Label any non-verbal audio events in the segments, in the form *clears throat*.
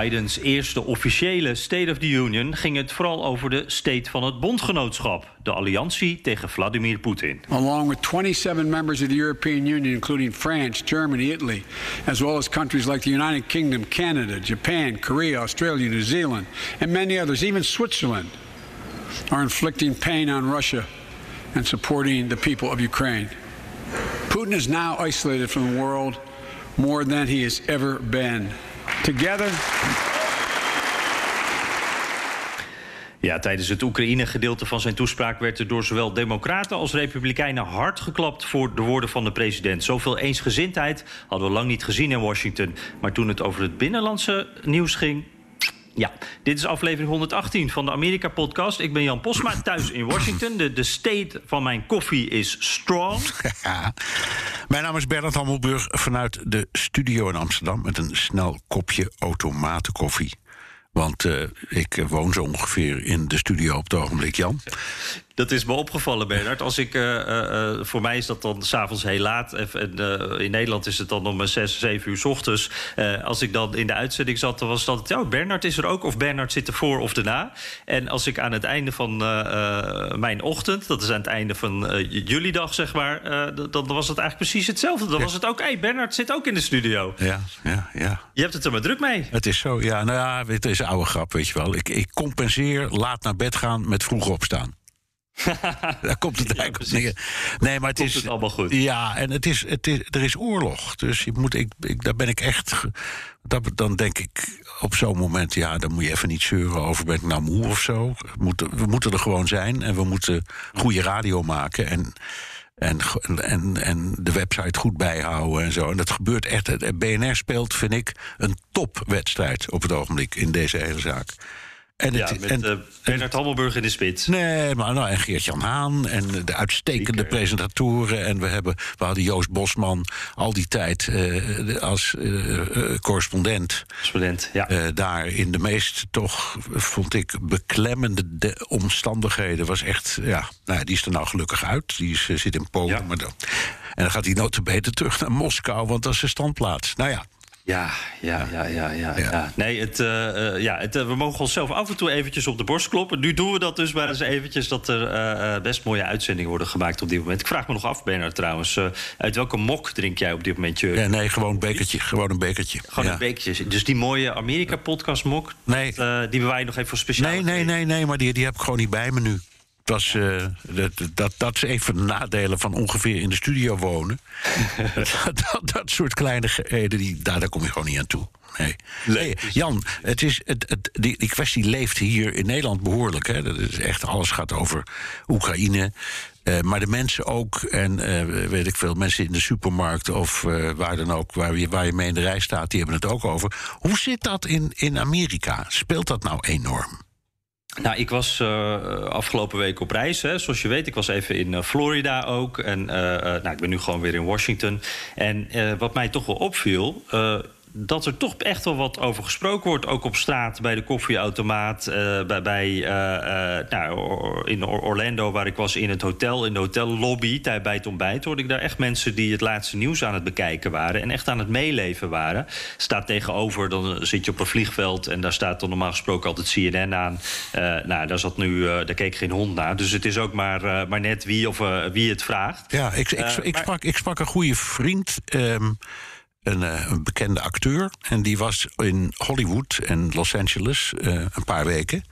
Bidens eerste officiële State of the Union ging het vooral over de state van het bondgenootschap, de alliantie tegen Vladimir Poetin. Along with 27 members of the European Union, including France, Germany, Italy, as well as countries like the United Kingdom, Canada, Japan, Korea, Australia, New Zealand, and many others, even Switzerland, are inflicting pain on Russia and supporting the people of Ukraine. Putin is now isolated from the world more than he has ever been. Together. Ja, tijdens het Oekraïne-gedeelte van zijn toespraak werd er door zowel Democraten als Republikeinen hard geklapt voor de woorden van de president. Zoveel eensgezindheid hadden we lang niet gezien in Washington. Maar toen het over het binnenlandse nieuws ging, ja, dit is aflevering 118 van de Amerika-podcast. Ik ben Jan Posma, thuis in Washington. De, de state van mijn koffie is strong. *laughs* Mijn naam is Bernard Hammelburg vanuit de studio in Amsterdam... met een snel kopje automatenkoffie. Want uh, ik woon zo ongeveer in de studio op het ogenblik, Jan. Dat is me opgevallen, Bernard. Als ik, uh, uh, voor mij is dat dan s'avonds heel laat. En in Nederland is het dan om 6, 7 uur s ochtends. als ik dan in de uitzending zat, dan was dat... Ja, Bernard is er ook, of Bernard zit er voor of erna. En als ik aan het einde van mijn ochtend... dat is aan het einde van jullie dag, zeg maar... dan was het eigenlijk precies hetzelfde. Dan ja. was het ook, hé, hey, Bernard zit ook in de studio. Ja, ja, ja. Je hebt het er maar druk mee. Het is zo, ja. Nou ja, het is een oude grap, weet je wel. Ik, ik compenseer laat naar bed gaan met vroeg opstaan. *laughs* Daar komt het eigenlijk op neer. Nee, maar het komt is. Het allemaal goed. Ja, en het is, het is, er is oorlog. Dus je moet, ik, ik, daar ben ik echt. Dat, dan denk ik op zo'n moment, ja, dan moet je even niet zeuren over ben ik nou moe of zo. We moeten, we moeten er gewoon zijn en we moeten goede radio maken. En, en, en, en de website goed bijhouden en zo. En dat gebeurt echt. BNR speelt, vind ik, een topwedstrijd op het ogenblik in deze hele zaak. En het, ja, met en, uh, Bernard Hammelburg in de spits. Nee, maar nou, en Geert-Jan Haan en de uitstekende Zeker. presentatoren. En we, hebben, we hadden Joost Bosman al die tijd uh, als uh, correspondent. Correspondent, ja. daar in de meest, toch, vond ik, beklemmende de omstandigheden. Was echt, ja, nou, die is er nou gelukkig uit. Die is, zit in Polen. Ja. Maar dan, en dan gaat hij notabene terug naar Moskou, want dat is zijn standplaats. Nou ja. Ja, ja, ja, ja, ja. ja. Nee, het, uh, ja het, uh, we mogen onszelf af en toe eventjes op de borst kloppen. Nu doen we dat dus maar eens eventjes dat er uh, best mooie uitzendingen worden gemaakt op dit moment. Ik vraag me nog af, Bernard, trouwens. uit welke mok drink jij op dit moment je? Ja, nee, gewoon een bekertje. Gewoon een bekertje. Gewoon ja. een bekertje. Dus die mooie Amerika-podcast mok, nee. dat, die bewaar je nog even voor speciaal? Nee, nee, nee, nee, maar die, die heb ik gewoon niet bij me nu. Was, uh, dat, dat, dat is een van de nadelen van ongeveer in de studio wonen. *laughs* dat, dat, dat, soort kleinigheden, die, daar, daar kom je gewoon niet aan toe. Nee. nee Jan, het is, het, het, die, die kwestie leeft hier in Nederland behoorlijk. Hè. Dat is echt, alles gaat over Oekraïne. Uh, maar de mensen ook, en uh, weet ik veel, mensen in de supermarkt of uh, waar dan ook, waar je, waar je mee in de rij staat, die hebben het ook over. Hoe zit dat in, in Amerika? Speelt dat nou enorm? Nou, ik was uh, afgelopen week op reis. Hè. Zoals je weet, ik was even in uh, Florida ook. En uh, nou, ik ben nu gewoon weer in Washington. En wat mij toch wel opviel dat er toch echt wel wat over gesproken wordt. Ook op straat, bij de koffieautomaat. Uh, bij, bij uh, uh, nou, in Orlando, waar ik was, in het hotel, in de hotellobby, bij het ontbijt, hoorde ik daar echt mensen die het laatste nieuws aan het bekijken waren. En echt aan het meeleven waren. Staat tegenover, dan zit je op een vliegveld en daar staat dan normaal gesproken altijd CNN aan. nou, daar zat nu, daar keek geen hond naar. Dus het is ook maar, maar net wie, of, wie het vraagt. Ja, ik, ik, ik, maar, sprak, ik sprak een goede vriend. Um een, uh, een, bekende acteur. En die was in Hollywood en Los Angeles uh, een paar weken.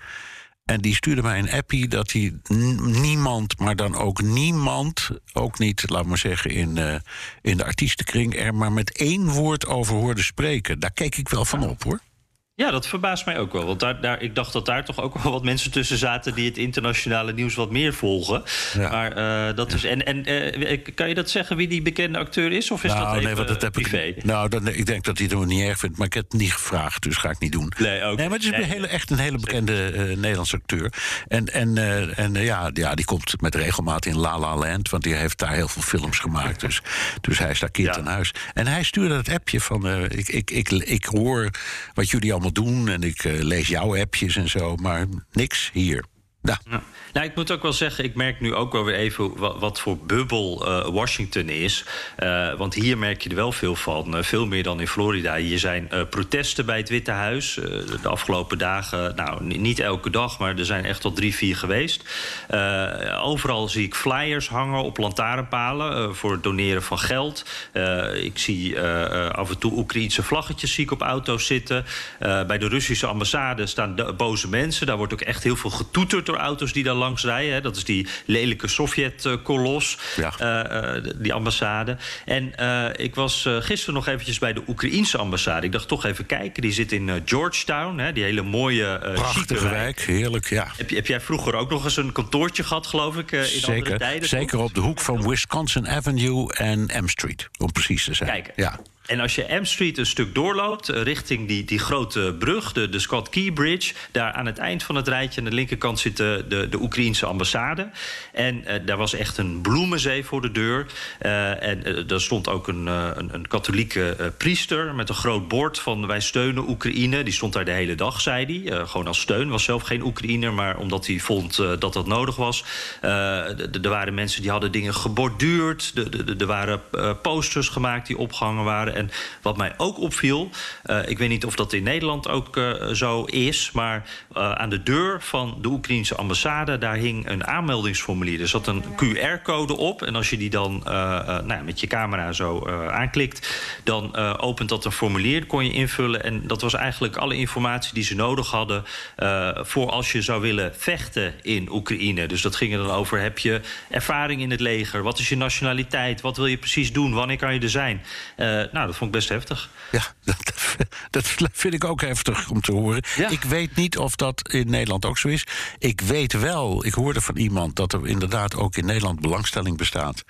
En die stuurde mij een appie dat hij niemand, maar dan ook niemand, ook niet, laat maar zeggen, in, uh, in de artiestenkring, er maar met één woord over hoorde spreken. Daar keek ik wel van op hoor. Ja, dat verbaast mij ook wel. Want daar, daar, ik dacht dat daar toch ook wel wat mensen tussen zaten die het internationale nieuws wat meer volgen. Ja. Maar uh, dat is. En, en uh, kan je dat zeggen wie die bekende acteur is? Of is nou, dat even nee, want dat heb privé? Ik, nou, dan, ik denk dat hij het niet erg vindt, maar ik heb het niet gevraagd, dus ga ik niet doen. Nee, ook. Nee, maar het is nee, een hele, echt een hele bekende uh, Nederlandse acteur. En, en, en ja, ja, die komt met regelmaat in La La Land, want die heeft daar heel veel films gemaakt. Dus, dus hij is daar kind Ja. aan huis. En hij stuurde het appje van: ik, ik, ik, ik hoor wat jullie allemaal doen en ik uh, lees jouw appjes en zo, maar niks hier. Ja. Nou, ik moet ook wel zeggen, ik merk nu ook wel weer even wat, wat voor bubbel uh, Washington is. Uh, want hier merk je er wel veel van, uh, veel meer dan in Florida. Hier zijn protesten bij het Witte Huis de afgelopen dagen. Nou, niet elke dag, maar er zijn echt al drie, vier geweest. overal zie ik flyers hangen op lantaarnpalen voor het doneren van geld. ik zie af en toe Oekraïense vlaggetjes zie ik op auto's zitten. bij de Russische ambassade staan boze mensen. Daar wordt ook echt heel veel getoeterd door auto's die daar langs rijden. Hè. Dat is die lelijke Sovjet-kolos, ja. uh, die ambassade. En uh, ik was gisteren nog eventjes bij de Oekraïense ambassade. Ik dacht toch even kijken. Die zit in Georgetown, hè, die hele mooie, Prachtige wijk. Heerlijk, ja. Heb, heb, jij vroeger ook nog eens een kantoortje gehad, geloof ik, in zeker, andere tijden? Zeker op de hoek van Wisconsin Avenue en M Street, om precies te zijn. Kijk, ja. En als je M Street een stuk doorloopt, richting die, die grote brug, de, de Scott Key Bridge, daar aan het eind van het rijtje aan de linkerkant zit de, de, de Oekraïense ambassade. En uh, daar was echt een bloemenzee voor de deur. Uh, en uh, daar stond ook een, een, een katholieke priester met een groot bord van wij steunen Oekraïne. Die stond daar de hele dag, zei hij. gewoon als steun. Was zelf geen Oekraïner, maar omdat hij vond dat dat nodig was. er waren mensen die hadden dingen geborduurd. Er waren posters gemaakt die opgehangen waren. En wat mij ook opviel, uh, ik weet niet of dat in Nederland ook uh, zo is, maar uh, aan de deur van de Oekraïnse ambassade daar hing een aanmeldingsformulier. Er zat een QR-code op en als je die dan nou, met je camera zo aanklikt, dan opent dat een formulier, kon je invullen en dat was eigenlijk alle informatie die ze nodig hadden voor als je zou willen vechten in Oekraïne. Dus dat ging er dan over: heb je ervaring in het leger? Wat is je nationaliteit? Wat wil je precies doen? Wanneer kan je er zijn? nou, dat vond ik best heftig. Ja, *laughs* dat, dat vind ik ook heftig om te horen. Ja. Ik weet niet of dat in Nederland ook zo is. Ik weet wel, ik hoorde van iemand dat er inderdaad ook in Nederland belangstelling bestaat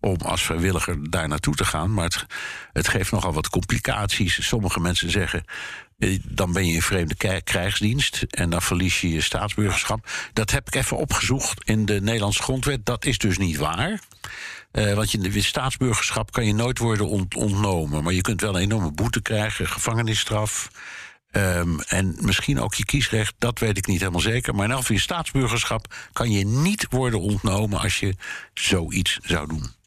om als vrijwilliger daar naartoe te gaan. Maar het, het geeft nogal wat complicaties. Sommige mensen zeggen. Dan ben je in vreemde krijgsdienst en dan verlies je je staatsburgerschap. Dat heb ik even opgezocht in de Nederlandse grondwet. Dat is dus niet waar. Uh, want je staatsburgerschap kan je nooit worden ont ontnomen. Maar je kunt wel een enorme boete krijgen, gevangenisstraf. Um, en misschien ook je kiesrecht, dat weet ik niet helemaal zeker. Maar in elk geval je staatsburgerschap kan je niet worden ontnomen als je zoiets zou doen.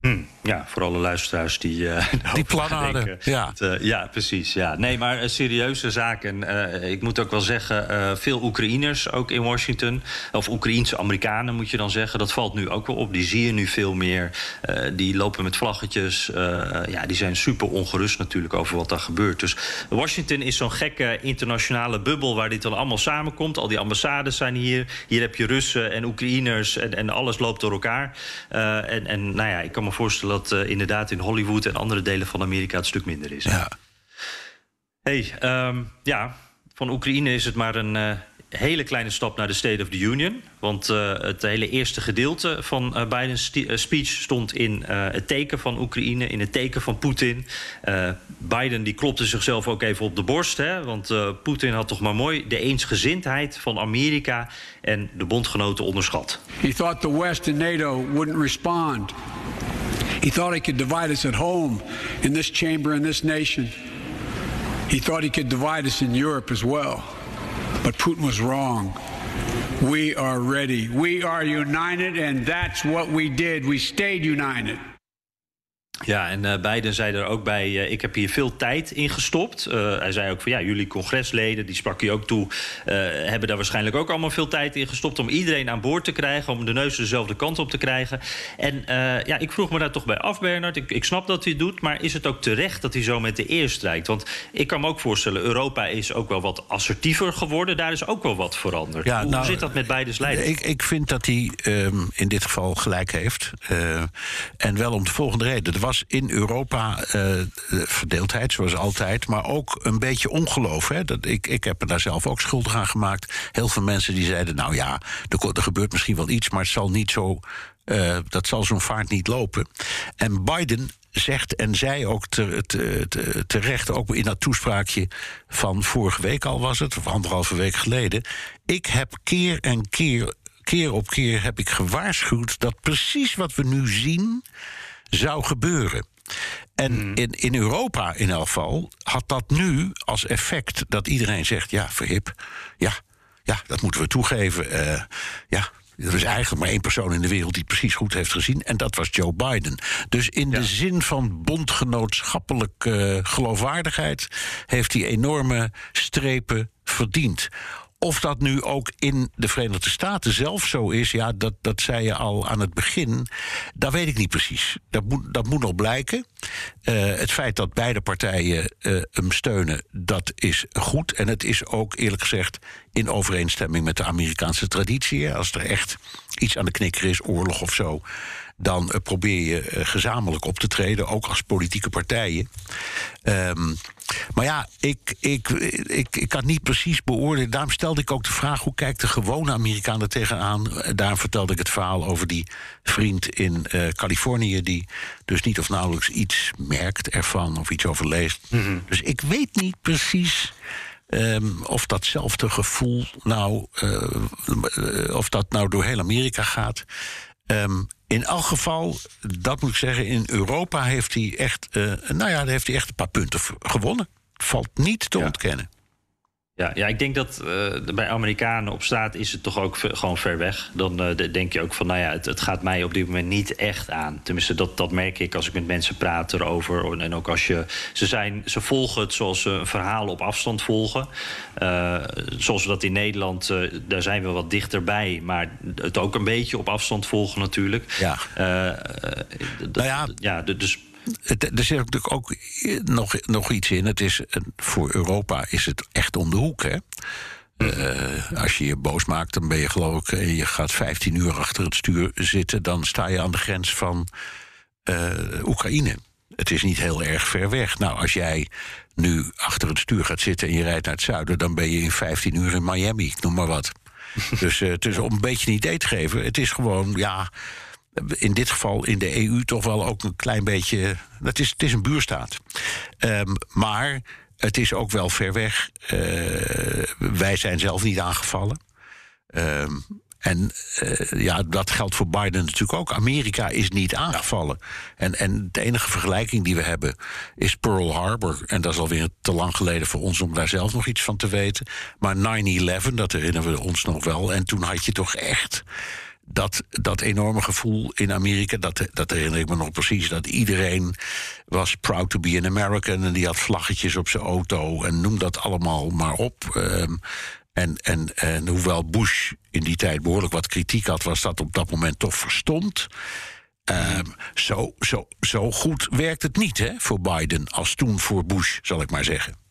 Hm, ja, voor alle luisteraars die... Uh, *laughs* die plannen hadden, ja. Uh, ja, precies. Ja. Nee, maar uh, serieuze zaken. Ik moet ook wel zeggen, veel Oekraïners ook in Washington... of Oekraïense Amerikanen moet je dan zeggen... dat valt nu ook wel op. Die zie je nu veel meer. die lopen met vlaggetjes. ja, die zijn super ongerust natuurlijk over wat daar gebeurt. Dus Washington is zo'n gekke internationale bubbel... waar dit dan allemaal samenkomt. Al die ambassades zijn hier. Hier heb je Russen en Oekraïners en, en alles loopt door elkaar. en, en nou ja, ik kan me voorstellen dat uh, inderdaad in Hollywood en andere delen van Amerika het stuk minder is. Ja. Hey, um, ja, van Oekraïne is het maar een uh, hele kleine stap naar de State of the Union. Want uh, het hele eerste gedeelte van uh, Bidens speech stond in het teken van Oekraïne, in het teken van Poetin. Biden die klopte zichzelf ook even op de borst, hè, want Poetin had toch maar mooi de eensgezindheid van Amerika en de bondgenoten onderschat. He thought the West and NATO wouldn't respond. He thought he could divide us at home, in this chamber, in this nation. He thought he could divide us in Europe as well. But Putin was wrong. We are ready. We are united, and that's what we did. We stayed united. Ja, en uh, Biden zei er ook bij, uh, ik heb hier veel tijd in gestopt. Uh, hij zei ook van, ja, jullie congresleden, die sprak hij ook toe... hebben daar waarschijnlijk ook allemaal veel tijd in gestopt... om iedereen aan boord te krijgen, om de neus dezelfde kant op te krijgen. En ja, ik vroeg me daar toch bij af, Bernard. Ik, ik snap dat hij het doet, maar is het ook terecht dat hij zo met de eer strijkt? Want ik kan me ook voorstellen, Europa is ook wel wat assertiever geworden. Daar is ook wel wat veranderd. Ja, Hoe nou, zit dat met Bidens leiding? Ik, ik vind dat hij um, in dit geval gelijk heeft. en wel om de volgende reden. Was in Europa uh, verdeeldheid, zoals altijd, maar ook een beetje ongeloof. Hè? Dat, ik, ik heb er daar zelf ook schuldig aan gemaakt. Heel veel mensen die zeiden: Nou ja, er, gebeurt misschien wel iets, maar het zal niet zo. Uh, dat zal zo'n vaart niet lopen. En Biden zegt en zei ook te, terecht, ook in dat toespraakje van vorige week al was het, of anderhalve week geleden. Ik heb keer en keer, keer op keer heb ik gewaarschuwd dat precies wat we nu zien zou gebeuren. En hmm. in, in Europa in elk geval had dat nu als effect dat iedereen zegt: ja, verhip, ja, ja, dat moeten we toegeven. Uh, ja, er is eigenlijk maar één persoon in de wereld die het precies goed heeft gezien. En dat was Joe Biden. Dus in de zin van bondgenootschappelijke geloofwaardigheid heeft hij enorme strepen verdiend. Of dat nu ook in de Verenigde Staten zelf zo is, ja, dat, dat zei je al aan het begin. Dat weet ik niet precies. Dat moet, dat moet nog blijken. Uh, het feit dat beide partijen uh, hem steunen, dat is goed. En het is ook eerlijk gezegd in overeenstemming met de Amerikaanse traditie. Als er echt iets aan de knikker is, oorlog of zo dan uh, probeer je gezamenlijk op te treden, ook als politieke partijen. Um, maar ja, ik, ik, ik, ik kan niet precies beoordelen. Daarom stelde ik ook de vraag: hoe kijkt de gewone Amerikaan er tegenaan? Daar vertelde ik het verhaal over die vriend in uh, Californië, die dus niet of nauwelijks iets merkt ervan of iets overleest. Mm -hmm. Dus ik weet niet precies. Um, of datzelfde gevoel nou, uh, of dat nou door heel Amerika gaat. Um, in elk geval, dat moet ik zeggen, in Europa heeft hij echt, uh, nou ja, heeft hij echt een paar punten gewonnen. Valt niet te ja. ontkennen. Ja, ja, ik denk dat uh, bij Amerikanen op straat is het toch ook gewoon ver weg. Dan uh, denk je ook van, nou ja, het, het, gaat mij op dit moment niet echt aan. Tenminste, dat, dat merk ik als ik met mensen praat erover. En ook als je. Ze, zijn, ze volgen het zoals ze verhalen op afstand volgen. Uh, zoals we dat in Nederland, daar zijn we wat dichterbij. Maar het ook een beetje op afstand volgen natuurlijk. Ja. nou ja, ja dus er zit natuurlijk ook nog, nog iets in. Het is, voor Europa is het echt om de hoek. Hè? Uh, als je je boos maakt, dan ben je geloof ik... en je gaat 15 uur achter het stuur zitten... dan sta je aan de grens van uh, Oekraïne. Het is niet heel erg ver weg. Nou, als jij nu achter het stuur gaat zitten en je rijdt naar het zuiden... dan ben je in 15 uur in Miami, noem maar wat. dus, uh, dus om een beetje een idee te geven... het is gewoon, ja in dit geval in de EU toch wel ook een klein beetje. Het is, het is een buurstaat. Um, maar het is ook wel ver weg. Uh, wij zijn zelf niet aangevallen. Um, en uh, ja, dat geldt voor Biden natuurlijk ook. Amerika is niet aangevallen. En, en de enige vergelijking die we hebben is Pearl Harbor. En dat is alweer te lang geleden voor ons om daar zelf nog iets van te weten. Maar 9-11, dat herinneren we ons nog wel. En toen had je toch echt dat, dat enorme gevoel in Amerika, dat, dat herinner ik me nog precies, dat iedereen was proud to be an American en die had vlaggetjes op zijn auto en noem dat allemaal maar op. Um, en, en, en hoewel Bush in die tijd behoorlijk wat kritiek had, was dat op dat moment toch verstond. Um, zo, zo, zo goed werkt het niet hè, voor Biden als toen voor Bush, zal ik maar zeggen.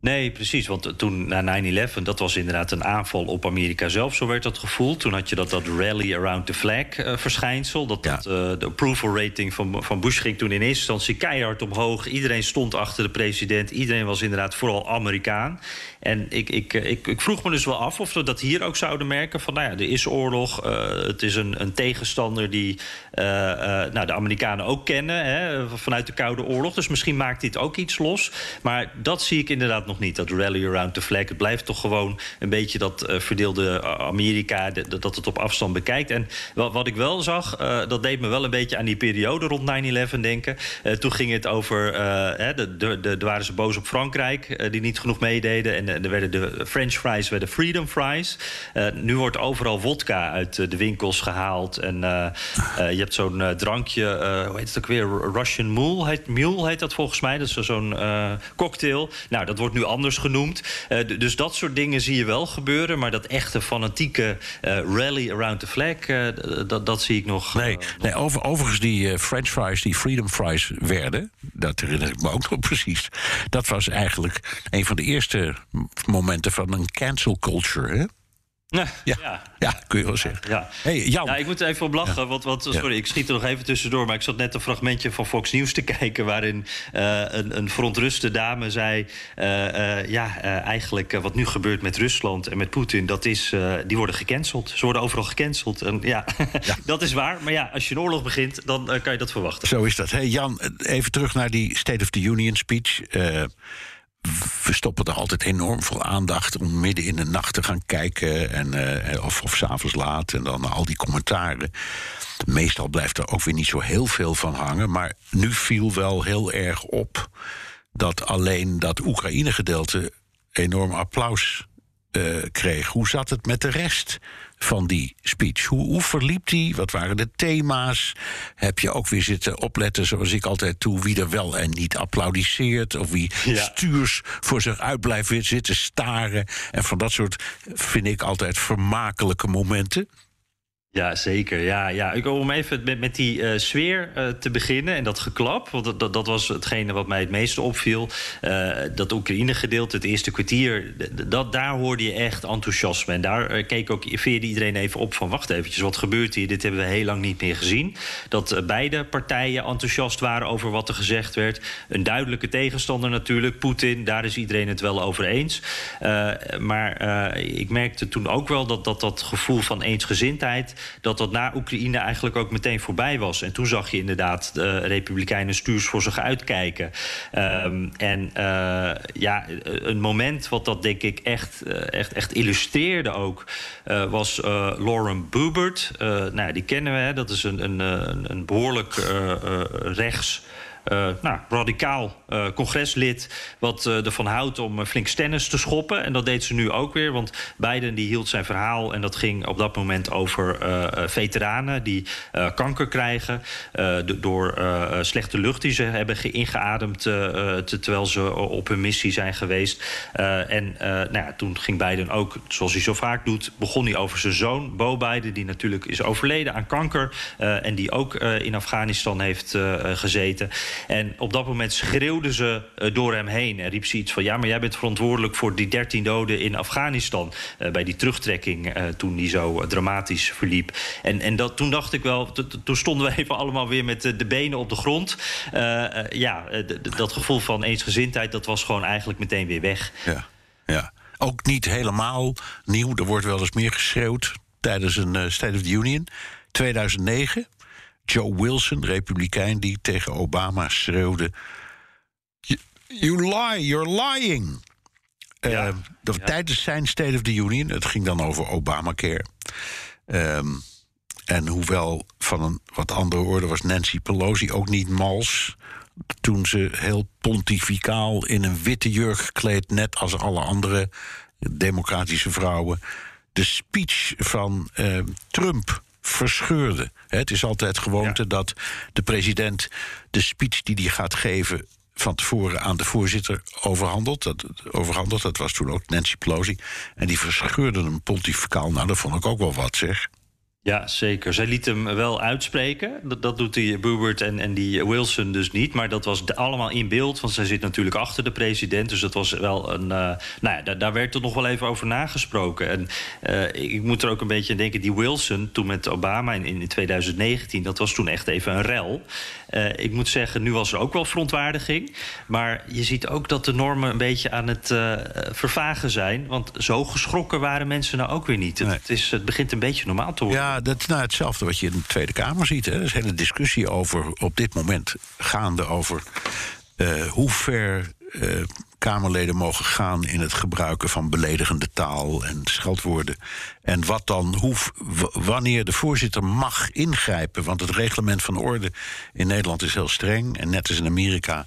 Nee, precies. Want toen na 9-11, dat was inderdaad een aanval op Amerika zelf, zo werd dat gevoeld. Toen had je dat, dat rally around the flag uh, verschijnsel. Dat, ja. dat uh, de approval rating van, van Bush ging toen in eerste instantie keihard omhoog. Iedereen stond achter de president. Iedereen was inderdaad vooral Amerikaan. En ik, ik, ik, ik, vroeg me dus wel af of we dat hier ook zouden merken. Van nou ja, er is oorlog. Uh, het is een, een tegenstander die nou, de Amerikanen ook kennen hè, vanuit de Koude Oorlog. Dus misschien maakt dit ook iets los. Maar dat zie ik inderdaad nog niet, dat rally around the flag. Het blijft toch gewoon een beetje dat uh, verdeelde Amerika, de, dat het op afstand bekijkt. En wat, wat ik wel zag, uh, dat deed me wel een beetje aan die periode rond 9-11 denken. Toen ging het over, hè, de, de, de, waren ze boos op Frankrijk, die niet genoeg meededen. En er werden de French fries, werden freedom fries. nu wordt overal vodka uit de winkels gehaald. En je hebt zo'n drankje, hoe heet het ook weer? Russian Mule heet, Mule heet dat volgens mij. Dat is zo'n cocktail. Nou, dat wordt nu anders genoemd. Uh, dus dat soort dingen zie je wel gebeuren. Maar dat echte fanatieke uh, rally around the flag, uh, dat, dat zie ik nog. Nee, nee over, overigens die French fries, die freedom fries werden, dat herinner ik me ook nog *laughs* precies. Dat was eigenlijk een van de eerste momenten van een cancel culture. Hè? Ja, Ja, ja. kun je wel zeggen. Ja. Hey, Jan. Ja, ik moet er even op lachen. Want, want, sorry, ik schiet er nog even tussendoor. Maar ik zat net een fragmentje van Fox News te *laughs* kijken. waarin uh, een, een verontruste dame zei. Uh, uh, ja, eigenlijk wat nu gebeurt met Rusland en met Poetin. dat is. die worden gecanceld. Ze worden overal gecanceld. En ja, ja. *laughs* dat is waar. Maar ja, als je een oorlog begint, dan kan je dat verwachten. Zo is dat. Hey, Jan, even terug naar die State of the Union speech we stoppen er altijd enorm veel aandacht om midden in de nacht te gaan kijken. En, uh, of of s'avonds laat. En dan al die commentaren. Meestal blijft er ook weer niet zo heel veel van hangen. Maar nu viel wel heel erg op dat alleen dat Oekraïne-gedeelte enorm applaus uh, kreeg. Hoe zat het met de rest van die speech? Hoe, hoe verliep die? Wat waren de thema's? Heb je ook weer zitten opletten, zoals ik altijd doe, wie er wel en niet applaudisseert? Of wie ja. stuurs voor zich uit blijft zitten staren? En van dat soort vind ik altijd vermakelijke momenten. Ja, zeker. Ja, ja. Ik om even met, met die uh, sfeer uh, te beginnen en dat geklap. Want dat, dat was hetgene wat mij het meeste opviel. Uh, dat Oekraïne-gedeelte, het eerste kwartier, dat, daar hoorde je echt enthousiasme. En daar keek ook veerde iedereen even op van... wacht eventjes, wat gebeurt hier? Dit hebben we heel lang niet meer gezien. Dat beide partijen enthousiast waren over wat er gezegd werd. Een duidelijke tegenstander natuurlijk, Poetin. Daar is iedereen het wel over eens. maar ik merkte toen ook wel dat dat, dat gevoel van eensgezindheid dat dat na Oekraïne eigenlijk ook meteen voorbij was. En toen zag je inderdaad de Republikeinen stuurs voor zich uitkijken. Um, en uh, ja, een moment wat dat denk ik echt, echt, echt illustreerde ook, was Lauren Boebert. nou, die kennen we, hè? dat is een, een, een behoorlijk rechts. Uh, nou, radicaal uh, congreslid wat uh, ervan houdt om flink stennis te schoppen. En dat deed ze nu ook weer, want Biden die hield zijn verhaal... en dat ging op dat moment over veteranen die kanker krijgen... door slechte lucht die ze hebben ingeademd... terwijl ze op hun missie zijn geweest. en nou ja, toen ging Biden ook, zoals hij zo vaak doet... begon hij over zijn zoon, Bo Biden, die natuurlijk is overleden aan kanker... en die ook in Afghanistan heeft gezeten... En op dat moment schreeuwden ze uh, door hem heen. En riep ze iets van: Ja, maar jij bent verantwoordelijk voor die 13 doden in Afghanistan. Uh, bij die terugtrekking uh, toen die zo dramatisch verliep. En, en dat, toen dacht ik wel, toen stonden we *laughs* even allemaal weer met de benen op de grond. ja, dat gevoel van eensgezindheid, dat was gewoon eigenlijk meteen weer weg. Ja, ja. Ook niet helemaal nieuw. Er wordt wel eens meer geschreeuwd tijdens een State of the Union. 2009 Joe Wilson, republikein, die tegen Obama schreeuwde: You lie, you're lying. Ja, uh, ja. Tijdens zijn State of the Union, het ging dan over Obamacare. Um, en hoewel van een wat andere orde was Nancy Pelosi ook niet mals. Toen ze heel pontificaal in een witte jurk gekleed, net als alle andere democratische vrouwen, de speech van uh, Trump verscheurde. Het is altijd gewoonte ja. dat de president de speech die hij gaat geven van tevoren aan de voorzitter overhandelt. Dat, overhandelt. dat was toen ook Nancy Pelosi. En die verscheurde hem pontificaal. Nou, dat vond ik ook wel wat, zeg. Ja, zeker. Zij liet hem wel uitspreken. Dat, dat doet die Bubert en, en die Wilson dus niet. Maar dat was allemaal in beeld, want zij zit natuurlijk achter de president. Dus dat was wel een. Uh, nou ja, daar, daar, werd er nog wel even over nagesproken. En uh, ik moet er ook een beetje aan denken. Die Wilson, toen met Obama in, in 2019, dat was toen echt even een rel. Uh, ik moet zeggen, nu was er ook wel verontwaardiging. Maar je ziet ook dat de normen een beetje aan het vervagen zijn. Want zo geschrokken waren mensen nou ook weer niet. Nee. Het, is, het begint een beetje normaal te worden. Ja, dat is nou hetzelfde wat je in de Tweede Kamer ziet. Hè. Er is een hele discussie over, op dit moment gaande over uh, hoe ver Kamerleden mogen gaan in het gebruiken van beledigende taal en scheldwoorden. En wat dan, hoe, wanneer de voorzitter mag ingrijpen. Want het reglement van orde in Nederland is heel streng. En net als in Amerika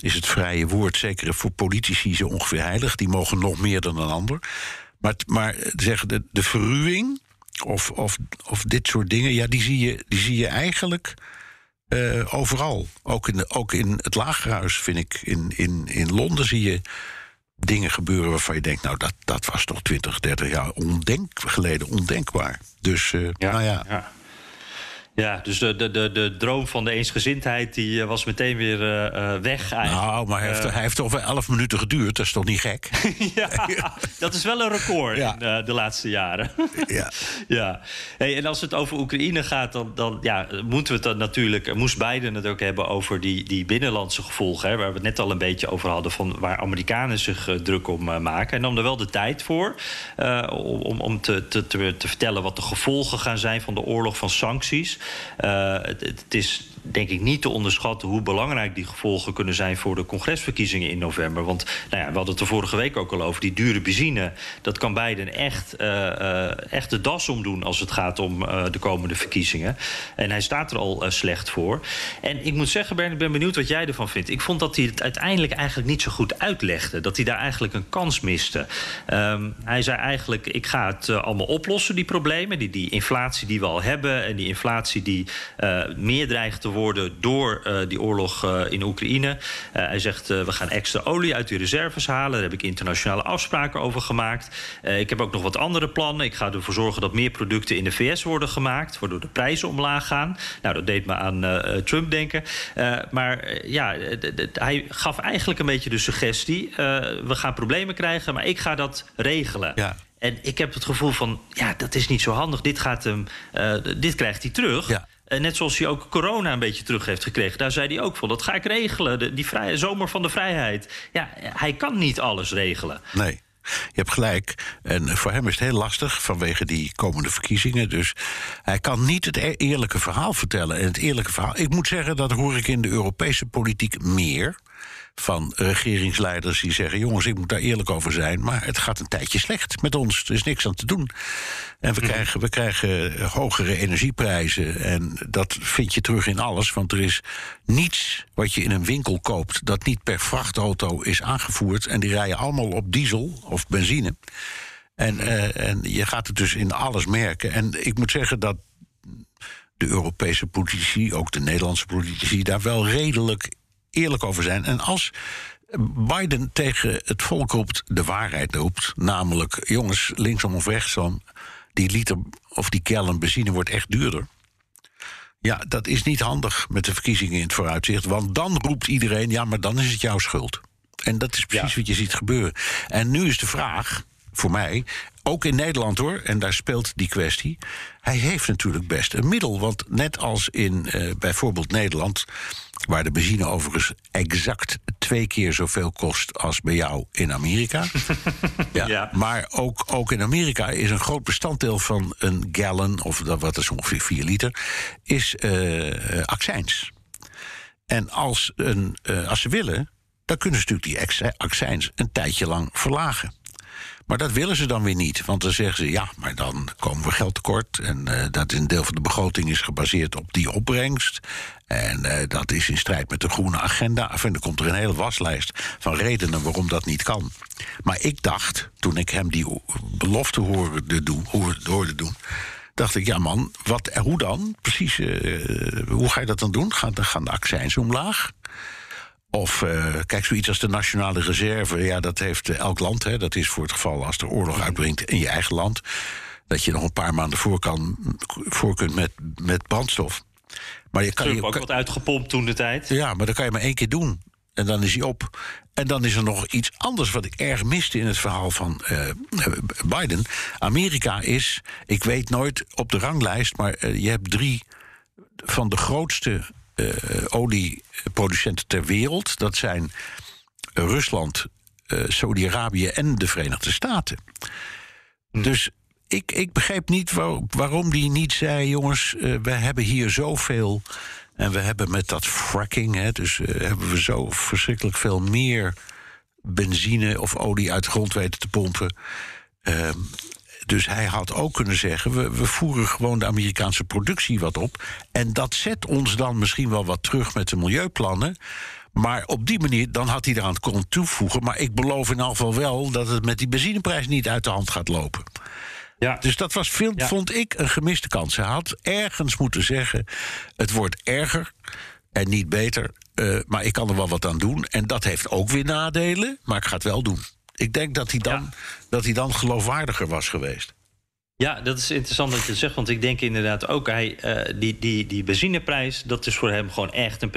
is het vrije woord, zeker voor politici, zo ongeveer heilig. Die mogen nog meer dan een ander. Maar, maar zeggen de, de verruwing of, of, of dit soort dingen, ja, die zie je, die zie je eigenlijk uh, overal. Ook in, de, ook in het lagerhuis, vind ik. In, in, in Londen zie je dingen gebeuren waarvan je denkt... nou, dat, dat was toch 20, 30 jaar ondenk, geleden ondenkbaar. Dus, uh, ja, nou ja. ja. Ja, dus de, de, de, de droom van de eensgezindheid die eh, was meteen weer uh, weg eigenlijk. Nou, maar hij heeft, hij heeft toch wel elf minuten geduurd. Dat is toch niet gek? *laughs* ja, dat is wel een record in de laatste jaren. *laughs* ja. *laughs* ja. Hey, en als het over Oekraïne gaat, dan, dan ja, moeten we het dan natuurlijk... moest Biden het ook hebben over die, die binnenlandse gevolgen... Hè, waar we het net al een beetje over hadden... Van waar Amerikanen zich druk om maken. En nam er wel de tijd voor om, om te, te, te, te vertellen... wat de gevolgen gaan zijn van de oorlog van sancties... Uh, het, het, is denk ik niet te onderschatten hoe belangrijk die gevolgen kunnen zijn voor de congresverkiezingen in november. Want nou ja, we hadden het er vorige week ook al over. Die dure benzine, dat kan Biden echt, uh, echt de das omdoen als het gaat om uh, de komende verkiezingen. En hij staat er al slecht voor. En ik moet zeggen, Bern, ik ben benieuwd wat jij ervan vindt. Ik vond dat hij het uiteindelijk eigenlijk niet zo goed uitlegde. Dat hij daar eigenlijk een kans miste. Um, hij zei eigenlijk, ik ga het allemaal oplossen, die problemen. Die, die inflatie die we al hebben en die inflatie die meer dreigt te worden door uh, die oorlog uh, in Oekraïne. Uh, hij zegt we gaan extra olie uit die reserves halen. Daar heb ik internationale afspraken over gemaakt. ik heb ook nog wat andere plannen. Ik ga ervoor zorgen dat meer producten in de VS worden gemaakt, waardoor de prijzen omlaag gaan. Nou, dat deed me aan Trump denken. maar ja, hij gaf eigenlijk een beetje de suggestie: we gaan problemen krijgen, maar ik ga dat regelen. Ja. En ik heb het gevoel van, ja, dat is niet zo handig. Dit, gaat hem, uh, dit krijgt hij terug. Ja. Uh, net zoals hij ook corona een beetje terug heeft gekregen. Daar zei hij ook van, dat ga ik regelen. Die vrije, zomer van de vrijheid. Ja, hij kan niet alles regelen. Nee. Je hebt gelijk. En voor hem is het heel lastig vanwege die komende verkiezingen. Dus hij kan niet het e-, eerlijke verhaal vertellen. En het eerlijke verhaal. Ik moet zeggen, dat hoor ik in de Europese politiek meer van regeringsleiders die zeggen: jongens, ik moet daar eerlijk over zijn, maar het gaat een tijdje slecht met ons. Er is niks aan te doen. En we, mhm. krijgen, we krijgen hogere energieprijzen. En dat vind je terug in alles, want er is niets wat je in een winkel koopt dat niet per vrachtauto is aangevoerd. En die rijden allemaal op diesel of benzine. En, uh, en je gaat het dus in alles merken. En ik moet zeggen dat de Europese politici, ook de Nederlandse politici, daar wel redelijk eerlijk over zijn. En als Biden tegen het volk roept de waarheid roept, namelijk jongens, linksom of rechtsom, die liter of die gallon benzine wordt echt duurder. Ja, dat is niet handig met de verkiezingen in het vooruitzicht. Want dan roept iedereen: ja, maar dan is het jouw schuld. En dat is precies wat je ziet gebeuren. En nu is de vraag voor mij, ook in Nederland hoor, en daar speelt die kwestie. Hij heeft natuurlijk best een middel. Want net als in uh, bijvoorbeeld Nederland, waar de benzine overigens exact twee keer zoveel kost als bij jou in Amerika. *laughs* ja, ja, Maar ook, ook in Amerika is een groot bestanddeel van een gallon, of dat wat is ongeveer 4 liter, is uh, accijns. En als, een, uh, als ze willen, dan kunnen ze natuurlijk die accijns een tijdje lang verlagen. Maar dat willen ze dan weer niet. Want dan zeggen ze, ja, maar dan komen we geld tekort. En uh, dat is een deel van de begroting is gebaseerd op die opbrengst. En uh, dat is in strijd met de groene agenda. En dan komt er een hele waslijst van redenen waarom dat niet kan. Maar ik dacht, toen ik hem die belofte hoorde doen, hoorde doen dacht ik, ja man, wat, hoe dan? Precies, uh, hoe ga je dat dan doen? Gaan, gaan de accijns omlaag? Of uh, kijk, zoiets als de nationale reserve. Ja, dat heeft eh, elk land. Hè, dat is voor het geval als er oorlog uitbrengt in je eigen land. Dat je nog een paar maanden voor, kan, voor kunt met, met brandstof. Maar je kan je ook wat uitgepompt toen de tijd. Ja, maar dat kan je maar één keer doen. En dan is hij op. En dan is er nog iets anders wat ik erg miste in het verhaal van uh, Biden. Amerika is, ik weet nooit op de ranglijst, maar uh, je hebt drie van de grootste olieproducenten ter wereld. Dat zijn Rusland, uh, Saudi-Arabië en de Verenigde Staten. Hm. Dus ik, ik begreep niet waarom die niet zei: jongens, uh, we hebben hier zoveel. En we hebben met dat fracking, hè, dus hebben we zo verschrikkelijk veel meer benzine of olie uit de grond weten te pompen. Ehm, dus hij had ook kunnen zeggen: we, we voeren gewoon de Amerikaanse productie wat op. En dat zet ons dan misschien wel wat terug met de milieuplannen. Maar op die manier, dan had hij eraan kunnen toevoegen. Maar ik beloof in ieder geval wel dat het met die benzineprijs niet uit de hand gaat lopen. Ja. Dus dat was, veel, vond ik, een gemiste kans. Hij had ergens moeten zeggen: het wordt erger en niet beter. Uh, maar ik kan er wel wat aan doen. En dat heeft ook weer nadelen, maar ik ga het wel doen. Ik denk dat hij dan, dat hij dan geloofwaardiger was geweest. Ja, dat is interessant dat je het zegt. Want ik denk inderdaad ook, hij, uh, die, die, die benzineprijs... dat is voor hem gewoon echt een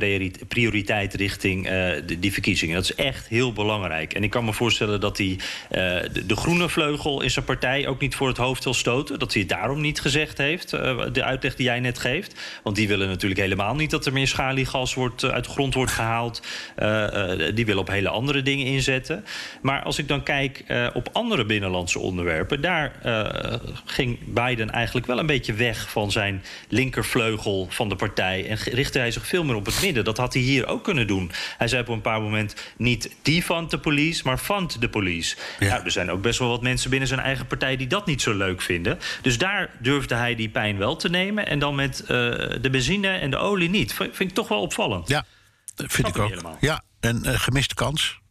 prioriteit richting uh, de, die verkiezingen. Dat is echt heel belangrijk. En ik kan me voorstellen dat hij de, de, groene vleugel in zijn partij... ook niet voor het hoofd wil stoten. Dat hij het daarom niet gezegd heeft, de uitleg die jij net geeft. Want die willen natuurlijk helemaal niet dat er meer schaliegas wordt, uit de grond wordt gehaald. die willen op hele andere dingen inzetten. Maar als ik dan kijk op andere binnenlandse onderwerpen... daar ging Biden eigenlijk wel een beetje weg van zijn linkervleugel van de partij. En richtte hij zich veel meer op het midden. Dat had hij hier ook kunnen doen. Hij zei op een paar moment niet die van de police, maar van de police. Ja. Nou, er zijn ook best wel wat mensen binnen zijn eigen partij die dat niet zo leuk vinden. Dus daar durfde hij die pijn wel te nemen. En dan met uh, de benzine en de olie niet. Vind ik toch wel opvallend. Ja, dat vind ik ook. Ja, en uh, gemiste kans.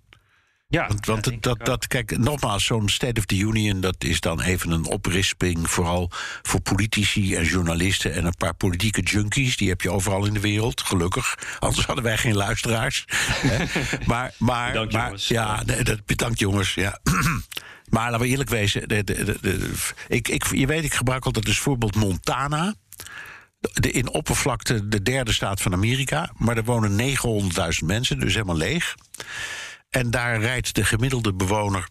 Ja, want, want dat, dat, dat, kijk, nogmaals, zo'n State of the Union, dat is dan even een oprisping, vooral voor politici en journalisten en een paar politieke junkies. Die heb je overal in de wereld, gelukkig. Anders hadden wij geen luisteraars. *laughs* maar, maar, bedankt, maar jongens. ja, dat, bedankt jongens. Ja. *clears throat* maar laten we eerlijk wezen, de, de, de, ik, ik, je weet, ik gebruik altijd als voorbeeld Montana. De, in oppervlakte de derde staat van Amerika. Maar er wonen 900.000 mensen, dus helemaal leeg. En daar rijdt de gemiddelde bewoner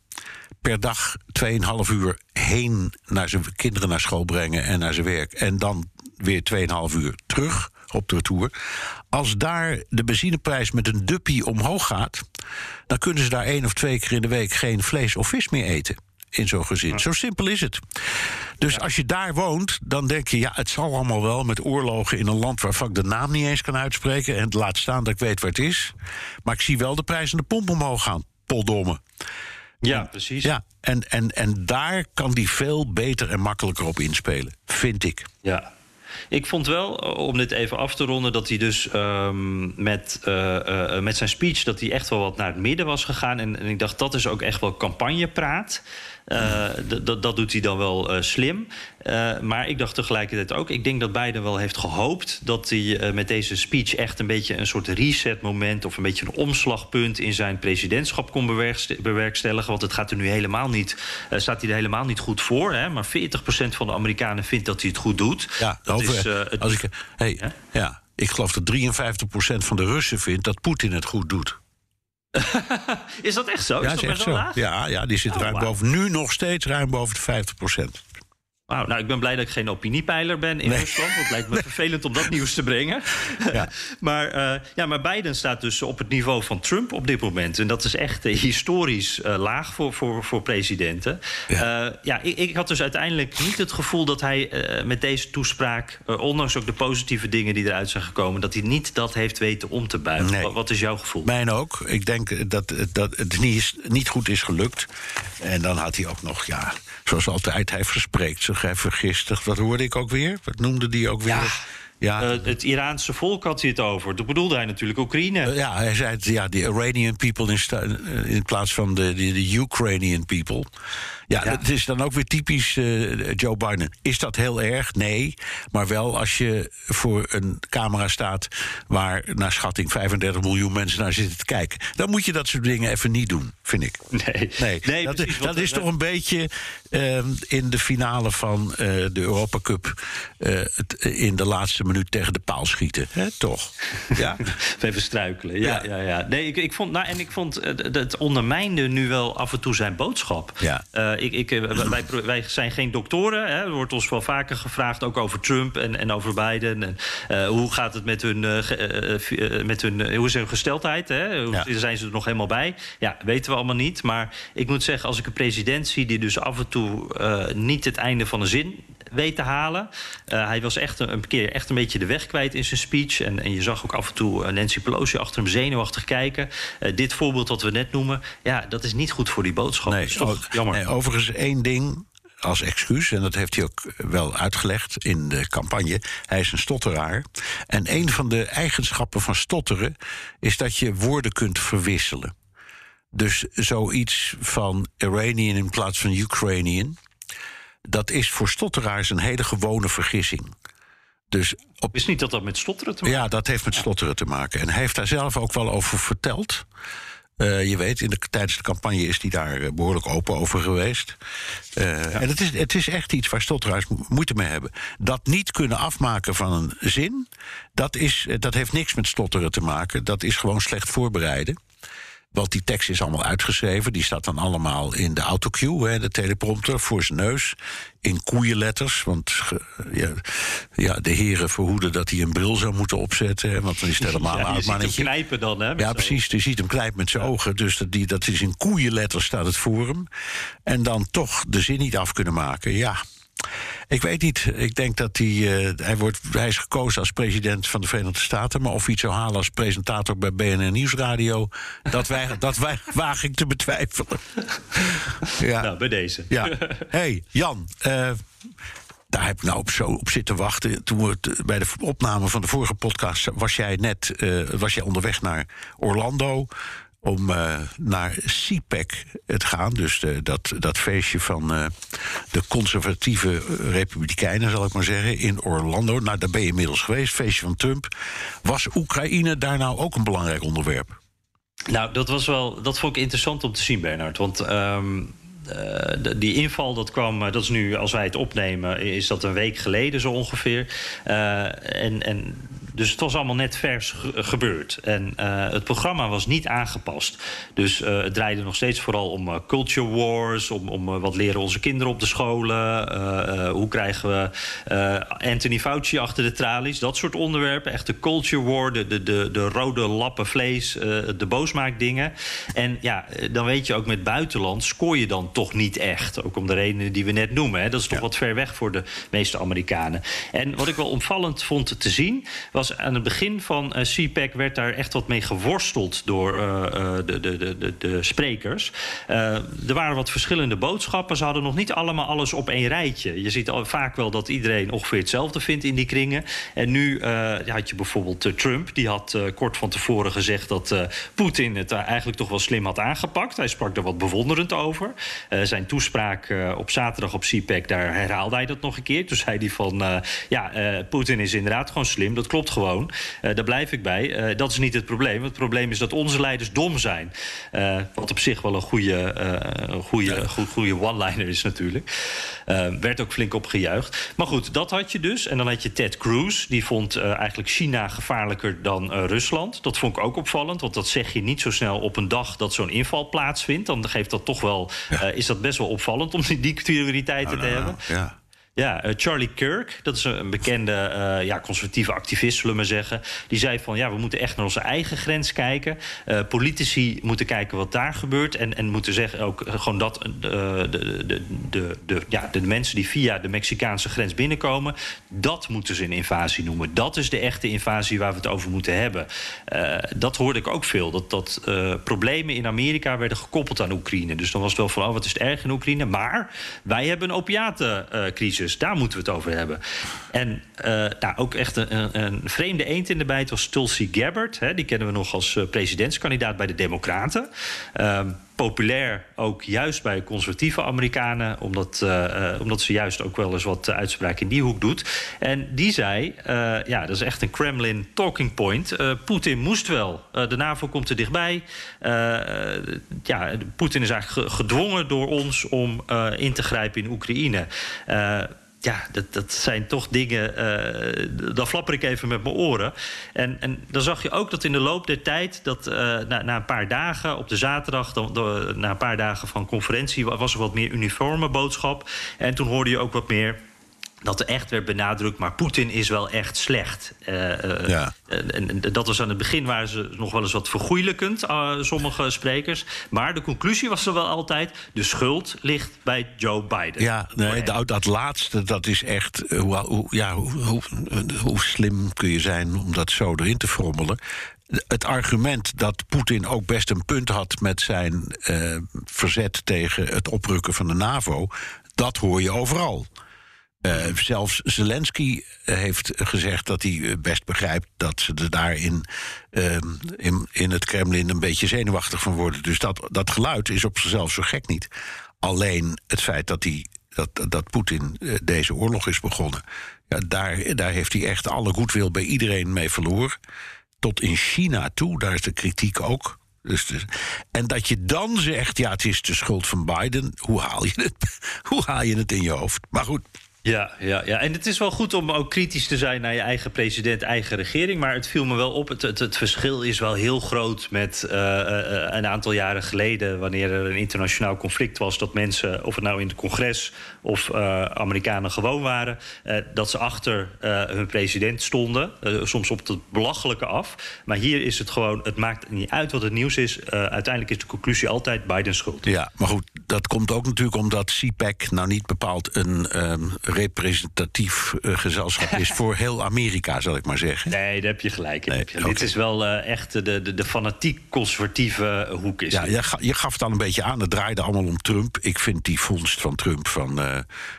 per dag 2,5 uur heen naar zijn kinderen naar school brengen en naar zijn werk. En dan weer 2,5 uur terug op de retour. Als daar de benzineprijs met een duppie omhoog gaat, dan kunnen ze daar één of twee keer in de week geen vlees of vis meer eten in zo'n gezin. Zo simpel is het. Dus als je daar woont, dan denk je... ja, het zal allemaal wel met oorlogen in een land... waarvan ik de naam niet eens kan uitspreken... en laat staan dat ik weet waar het is. Maar ik zie wel de prijs aan de pomp omhoog gaan. Poldomme. Ja, precies. Ja, en, en, en daar kan die veel beter en makkelijker op inspelen, vind ik. Ja, ik vond wel, om dit even af te ronden, dat hij dus um, met, uh, uh, met zijn speech dat hij echt wel wat naar het midden was gegaan. En, en ik dacht, dat is ook echt wel campagnepraat. Uh, dat doet hij dan wel uh, slim. Uh, maar ik dacht tegelijkertijd ook, ik denk dat Biden wel heeft gehoopt dat hij met deze speech echt een beetje een soort reset-moment of een beetje een omslagpunt in zijn presidentschap kon bewerkstelligen. Want het gaat er nu helemaal niet, staat hij er helemaal niet goed voor. Hè? Maar 40% van de Amerikanen vindt dat hij het goed doet. Ja, dat over, is, het, als ik, hey, ja, ik geloof dat 53% van de Russen vindt dat Poetin het goed doet. *laughs* is dat echt zo? Ja, is dat echt zo. Laag? Ja, ja, die zit oh, ruim wow. boven, nu nog steeds ruim boven de 50 procent. Nou, ik ben blij dat ik geen opiniepeiler ben in nee. Rusland. Het lijkt me vervelend om dat *laughs* nieuws te brengen. Ja. *laughs* maar, uh, ja, maar Biden staat dus op het niveau van Trump op dit moment. En dat is echt uh, historisch uh, laag voor, voor, voor presidenten. Ja, ja ik, ik, had dus uiteindelijk niet het gevoel dat hij met deze toespraak... ondanks ook de positieve dingen die eruit zijn gekomen... dat hij niet dat heeft weten om te buigen. Nee. Wat, wat, is jouw gevoel? Mijn ook. Ik denk dat, dat het niet, niet goed is gelukt. En dan had hij ook nog, ja zoals altijd, hij verspreekt zich, hij vergistigt. Wat hoorde ik ook weer? Wat noemde die ook weer? Ja. Ja. Uh, het Iraanse volk had hij het over. Dat bedoelde hij natuurlijk Oekraïne. Uh, ja, hij zei het, ja, de Iranian people in, in plaats van de, de, de Ukrainian people. Ja, ja, het is dan ook weer typisch uh, Joe Biden. Is dat heel erg? Nee. Maar wel als je voor een camera staat waar naar schatting 35 miljoen mensen naar zitten te kijken. Dan moet je dat soort dingen even niet doen, vind ik. Nee, nee. nee dat, precies, dat is toch een beetje uh, in de finale van uh, de Europa Cup het, in de laatste minuut tegen de paal schieten. Hè? Toch? Ja. *laughs* even struikelen. Ja, ja. ja, ja. Nee, ik, ik vond, nou, en ik vond het ondermijnde nu wel af en toe zijn boodschap. Ja ik, ik, wij, wij, zijn geen doktoren. Hè. Er wordt ons wel vaker gevraagd, ook over Trump en, en over Biden. En, uh, hoe gaat het met hun, uh, uh, met hun, hoe is hun gesteldheid? Hè? Hoe ja. zijn ze er nog helemaal bij? Ja, weten we allemaal niet. Maar ik moet zeggen, als ik een president zie die dus af en toe niet het einde van een zin weet te halen. Uh, hij was echt een, een, keer echt een beetje de weg kwijt in zijn speech. En, en je zag ook af en toe Nancy Pelosi achter hem zenuwachtig kijken. Uh, dit voorbeeld wat we net noemen, ja, dat is niet goed voor die boodschap. Nee, dat is toch ook, jammer. Nee, overigens één ding als excuus, en dat heeft hij ook wel uitgelegd in de campagne. Hij is een stotteraar. En een van de eigenschappen van stotteren is dat je woorden kunt verwisselen. Dus zoiets van Iranian in plaats van Ukrainian dat is voor stotteraars een hele gewone vergissing. Dus op... Is niet dat dat met stotteren te maken Ja, dat heeft met stotteren te maken. En hij heeft daar zelf ook wel over verteld. Uh, je weet, in de, tijdens de campagne is hij daar behoorlijk open over geweest. Uh, ja. En het is, het is echt iets waar stotteraars moeite mee hebben. Dat niet kunnen afmaken van een zin, dat, is, dat heeft niks met stotteren te maken. Dat is gewoon slecht voorbereiden. Want die tekst is allemaal uitgeschreven. Die staat dan allemaal in de autocue, hè, de teleprompter, voor zijn neus. In koeienletters. Want ja, ja, de heren verhoeden dat hij een bril zou moeten opzetten. Want dan is het *laughs* helemaal ja, een oud mannetje. Je knijpen dan, hè? Ja, precies. Je ziet hem knijpen met zijn ogen. Dus dat, die, dat is in koeienletters staat het voor hem. En dan toch de zin niet af kunnen maken. Ja, ik weet niet. Ik denk dat hij. Uh, hij, wordt, hij is gekozen als president van de Verenigde Staten. Maar of hij het zou halen als presentator bij BNN Nieuwsradio. dat, wij, *laughs* dat wij, waag ik te betwijfelen. ja. Nou, bij deze. Ja. hey, Jan. Uh, daar heb ik nou op, zo op zitten wachten. Toen we bij de opname van de vorige podcast was jij net uh, was jij onderweg naar Orlando om uh, naar CPAC te gaan. Dus de, dat, dat feestje van uh, de conservatieve republikeinen, zal ik maar zeggen, in Orlando. Nou, daar ben je inmiddels geweest, feestje van Trump. Was Oekraïne daar nou ook een belangrijk onderwerp? Nou, dat was wel. Dat vond ik interessant om te zien, Bernard. Want. Uh, die inval, dat kwam, dat is nu, als wij het opnemen, is dat een week geleden zo ongeveer. En, en dus het was allemaal net vers gebeurd. En uh, het programma was niet aangepast. Dus uh, het draaide nog steeds vooral om uh, culture wars, om, om wat leren onze kinderen op de scholen, hoe krijgen we Anthony Fauci achter de tralies, dat soort onderwerpen. Echt de culture war, de, de, de, de rode lappen vlees, de boosmaakdingen. En ja, dan weet je ook met buitenland scoor je dan toch niet echt. Ook om de redenen die we net noemen. Hè. Dat is toch ja. wat ver weg voor de meeste Amerikanen. En wat ik wel opvallend vond te zien was aan het begin van uh, CPAC werd daar echt wat mee geworsteld door uh, de, de, de, de, sprekers. Er waren wat verschillende boodschappen. Ze hadden nog niet allemaal alles op één rijtje. Je ziet vaak wel dat iedereen ongeveer hetzelfde vindt in die kringen. En nu had je bijvoorbeeld Trump. Die had kort van tevoren gezegd dat Poetin het eigenlijk toch wel slim had aangepakt. Hij sprak er wat bewonderend over. zijn toespraak op zaterdag op CPAC, daar herhaalde hij dat nog een keer. Toen zei hij van, ja, Poetin is inderdaad gewoon slim. Dat klopt gewoon. Uh, daar blijf ik bij. Uh, dat is niet het probleem. Het probleem is dat onze leiders dom zijn. Uh, wat op zich wel een goede, goede, ja. goede one-liner is natuurlijk. werd ook flink opgejuicht. Maar goed, dat had je dus. En dan had je Ted Cruz. Die vond eigenlijk China gevaarlijker dan Rusland. Dat vond ik ook opvallend. Want dat zeg je niet zo snel op een dag dat zo'n inval plaatsvindt. Dan geeft dat toch wel, ja. is dat best wel opvallend om die, die prioriteiten nou, te nou, hebben. Ja. Ja, uh, Charlie Kirk, dat is een bekende uh, ja, conservatieve activist, zullen we maar zeggen. Die zei van ja, we moeten echt naar onze eigen grens kijken. Uh, politici moeten kijken wat daar gebeurt. En, en moeten zeggen ook gewoon dat de, de, de, de, de, ja, de mensen die via de Mexicaanse grens binnenkomen, dat moeten ze een invasie noemen. Dat is de echte invasie waar we het over moeten hebben. dat hoorde ik ook veel. Dat, dat problemen in Amerika werden gekoppeld aan Oekraïne. Dus dan was het wel van oh, wat is het erg in Oekraïne. Maar wij hebben een opiatencrisis. Dus daar moeten we het over hebben. En uh, nou, ook echt een, een, vreemde eend in de bijt was Tulsi Gabbard. Hè, die kennen we nog als uh, presidentskandidaat bij de Democraten. Populair ook juist bij conservatieve Amerikanen, omdat, uh, omdat ze juist ook wel eens wat uitspraak in die hoek doet. En die zei: ja, dat is echt een Kremlin talking point. Poetin moest wel. de NAVO komt er dichtbij. ja, Poetin is eigenlijk gedwongen door ons om in te grijpen in Oekraïne ja, dat, dat zijn toch dingen. Uh, dan flapper ik even met mijn oren. En, en dan zag je ook dat in de loop der tijd. dat uh, na, na een paar dagen op de zaterdag. Dan, na een paar dagen van conferentie. was er wat meer uniforme boodschap. En toen hoorde je ook wat meer dat er echt werd benadrukt, maar Poetin is wel echt slecht. Uh, ja. en, en, dat was aan het begin, waren ze nog wel eens wat vergoeilijkend, uh, sommige sprekers. Maar de conclusie was er wel altijd, de schuld ligt bij Joe Biden. Ja, nee, dat, dat laatste, dat is echt, hoe, hoe, ja, hoe, hoe, hoe slim kun je zijn om dat zo erin te frommelen het argument dat Poetin ook best een punt had met zijn uh, verzet tegen het oprukken van de NAVO, dat hoor je overal. Uh, zelfs Zelensky heeft gezegd dat hij best begrijpt dat ze er daar in, uh, in, in het Kremlin een beetje zenuwachtig van worden. Dus dat, dat geluid is op zichzelf zo gek niet. Alleen het feit dat, hij, dat, dat Poetin deze oorlog is begonnen, ja, daar, daar heeft hij echt alle goedwil bij iedereen mee verloren. Tot in China toe, daar is de kritiek ook dus, en dat je dan zegt, ja, het is de schuld van Biden. Hoe haal je het, *laughs* hoe haal je het in je hoofd? Maar goed, ja, ja, ja, en het is wel goed om ook kritisch te zijn naar je eigen president, eigen regering. Maar het viel me wel op. Het, het, verschil is wel heel groot met uh, uh, een aantal jaren geleden, wanneer er een internationaal conflict was. Dat mensen, of het nou in het congres of uh, Amerikanen gewoon waren, dat ze achter hun president stonden. soms op het belachelijke af. Maar hier is het gewoon, het maakt niet uit wat het nieuws is. uiteindelijk is de conclusie altijd Bidens schuld. Ja, maar goed, dat komt ook natuurlijk omdat CPAC nou niet bepaald een. Um, representatief uh, gezelschap is voor heel Amerika, zal ik maar zeggen. Nee, daar heb je gelijk in. Nee, okay. Dit is wel uh, echt de, de, de fanatiek conservatieve hoek. Is ja, je, je, gaf het al een beetje aan. Het draaide allemaal om Trump. Ik vind die vondst van Trump van uh,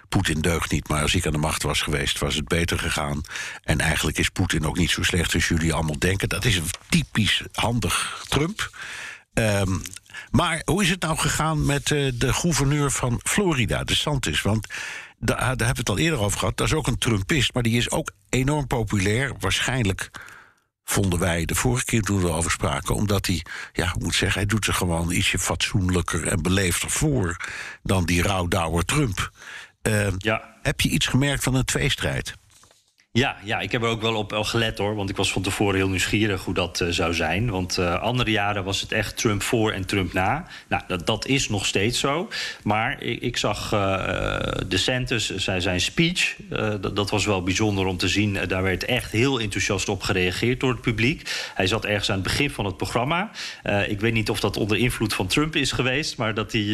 Poetin deugt niet. Maar als ik aan de macht was geweest, was het beter gegaan. En eigenlijk is Poetin ook niet zo slecht als jullie allemaal denken. Dat is een typisch handig Trump. Um, maar hoe is het nou gegaan met uh, de gouverneur van Florida, de Santis? Want daar, daar hebben we het al eerder over gehad. Dat is ook een Trumpist, maar die is ook enorm populair. Waarschijnlijk vonden wij de vorige keer toen we over spraken. Omdat hij, ja, ik moet zeggen, hij doet zich gewoon ietsje fatsoenlijker en beleefder voor dan die rouwdouwer Trump. Uh, ja. Heb je iets gemerkt van een tweestrijd? Ja, ja, ik heb er ook wel op gelet hoor. Want ik was van tevoren heel nieuwsgierig hoe dat uh, zou zijn. Want uh, andere jaren was het echt Trump voor en Trump na. Nou, dat, dat is nog steeds zo. Maar ik, ik zag uh, DeSantis, zijn, zijn speech. Dat, dat, was wel bijzonder om te zien. daar werd echt heel enthousiast op gereageerd door het publiek. Hij zat ergens aan het begin van het programma. ik weet niet of dat onder invloed van Trump is geweest. Maar dat hij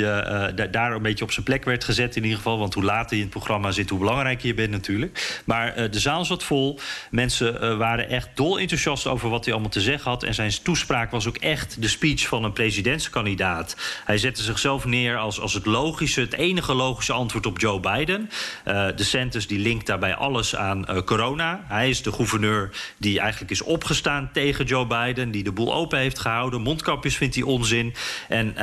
daar een beetje op zijn plek werd gezet in ieder geval. Want hoe later je in het programma zit, hoe belangrijker je bent natuurlijk. Maar de zaal zat vol. Mensen uh, waren echt dol enthousiast over wat hij allemaal te zeggen had. En zijn toespraak was ook echt de speech van een presidentskandidaat. Hij zette zichzelf neer als, als het logische, het enige logische antwoord op Joe Biden. Uh, de Santis die linkt daarbij alles aan uh, corona. Hij is de gouverneur die eigenlijk is opgestaan tegen Joe Biden. Die de boel open heeft gehouden. Mondkapjes vindt hij onzin. En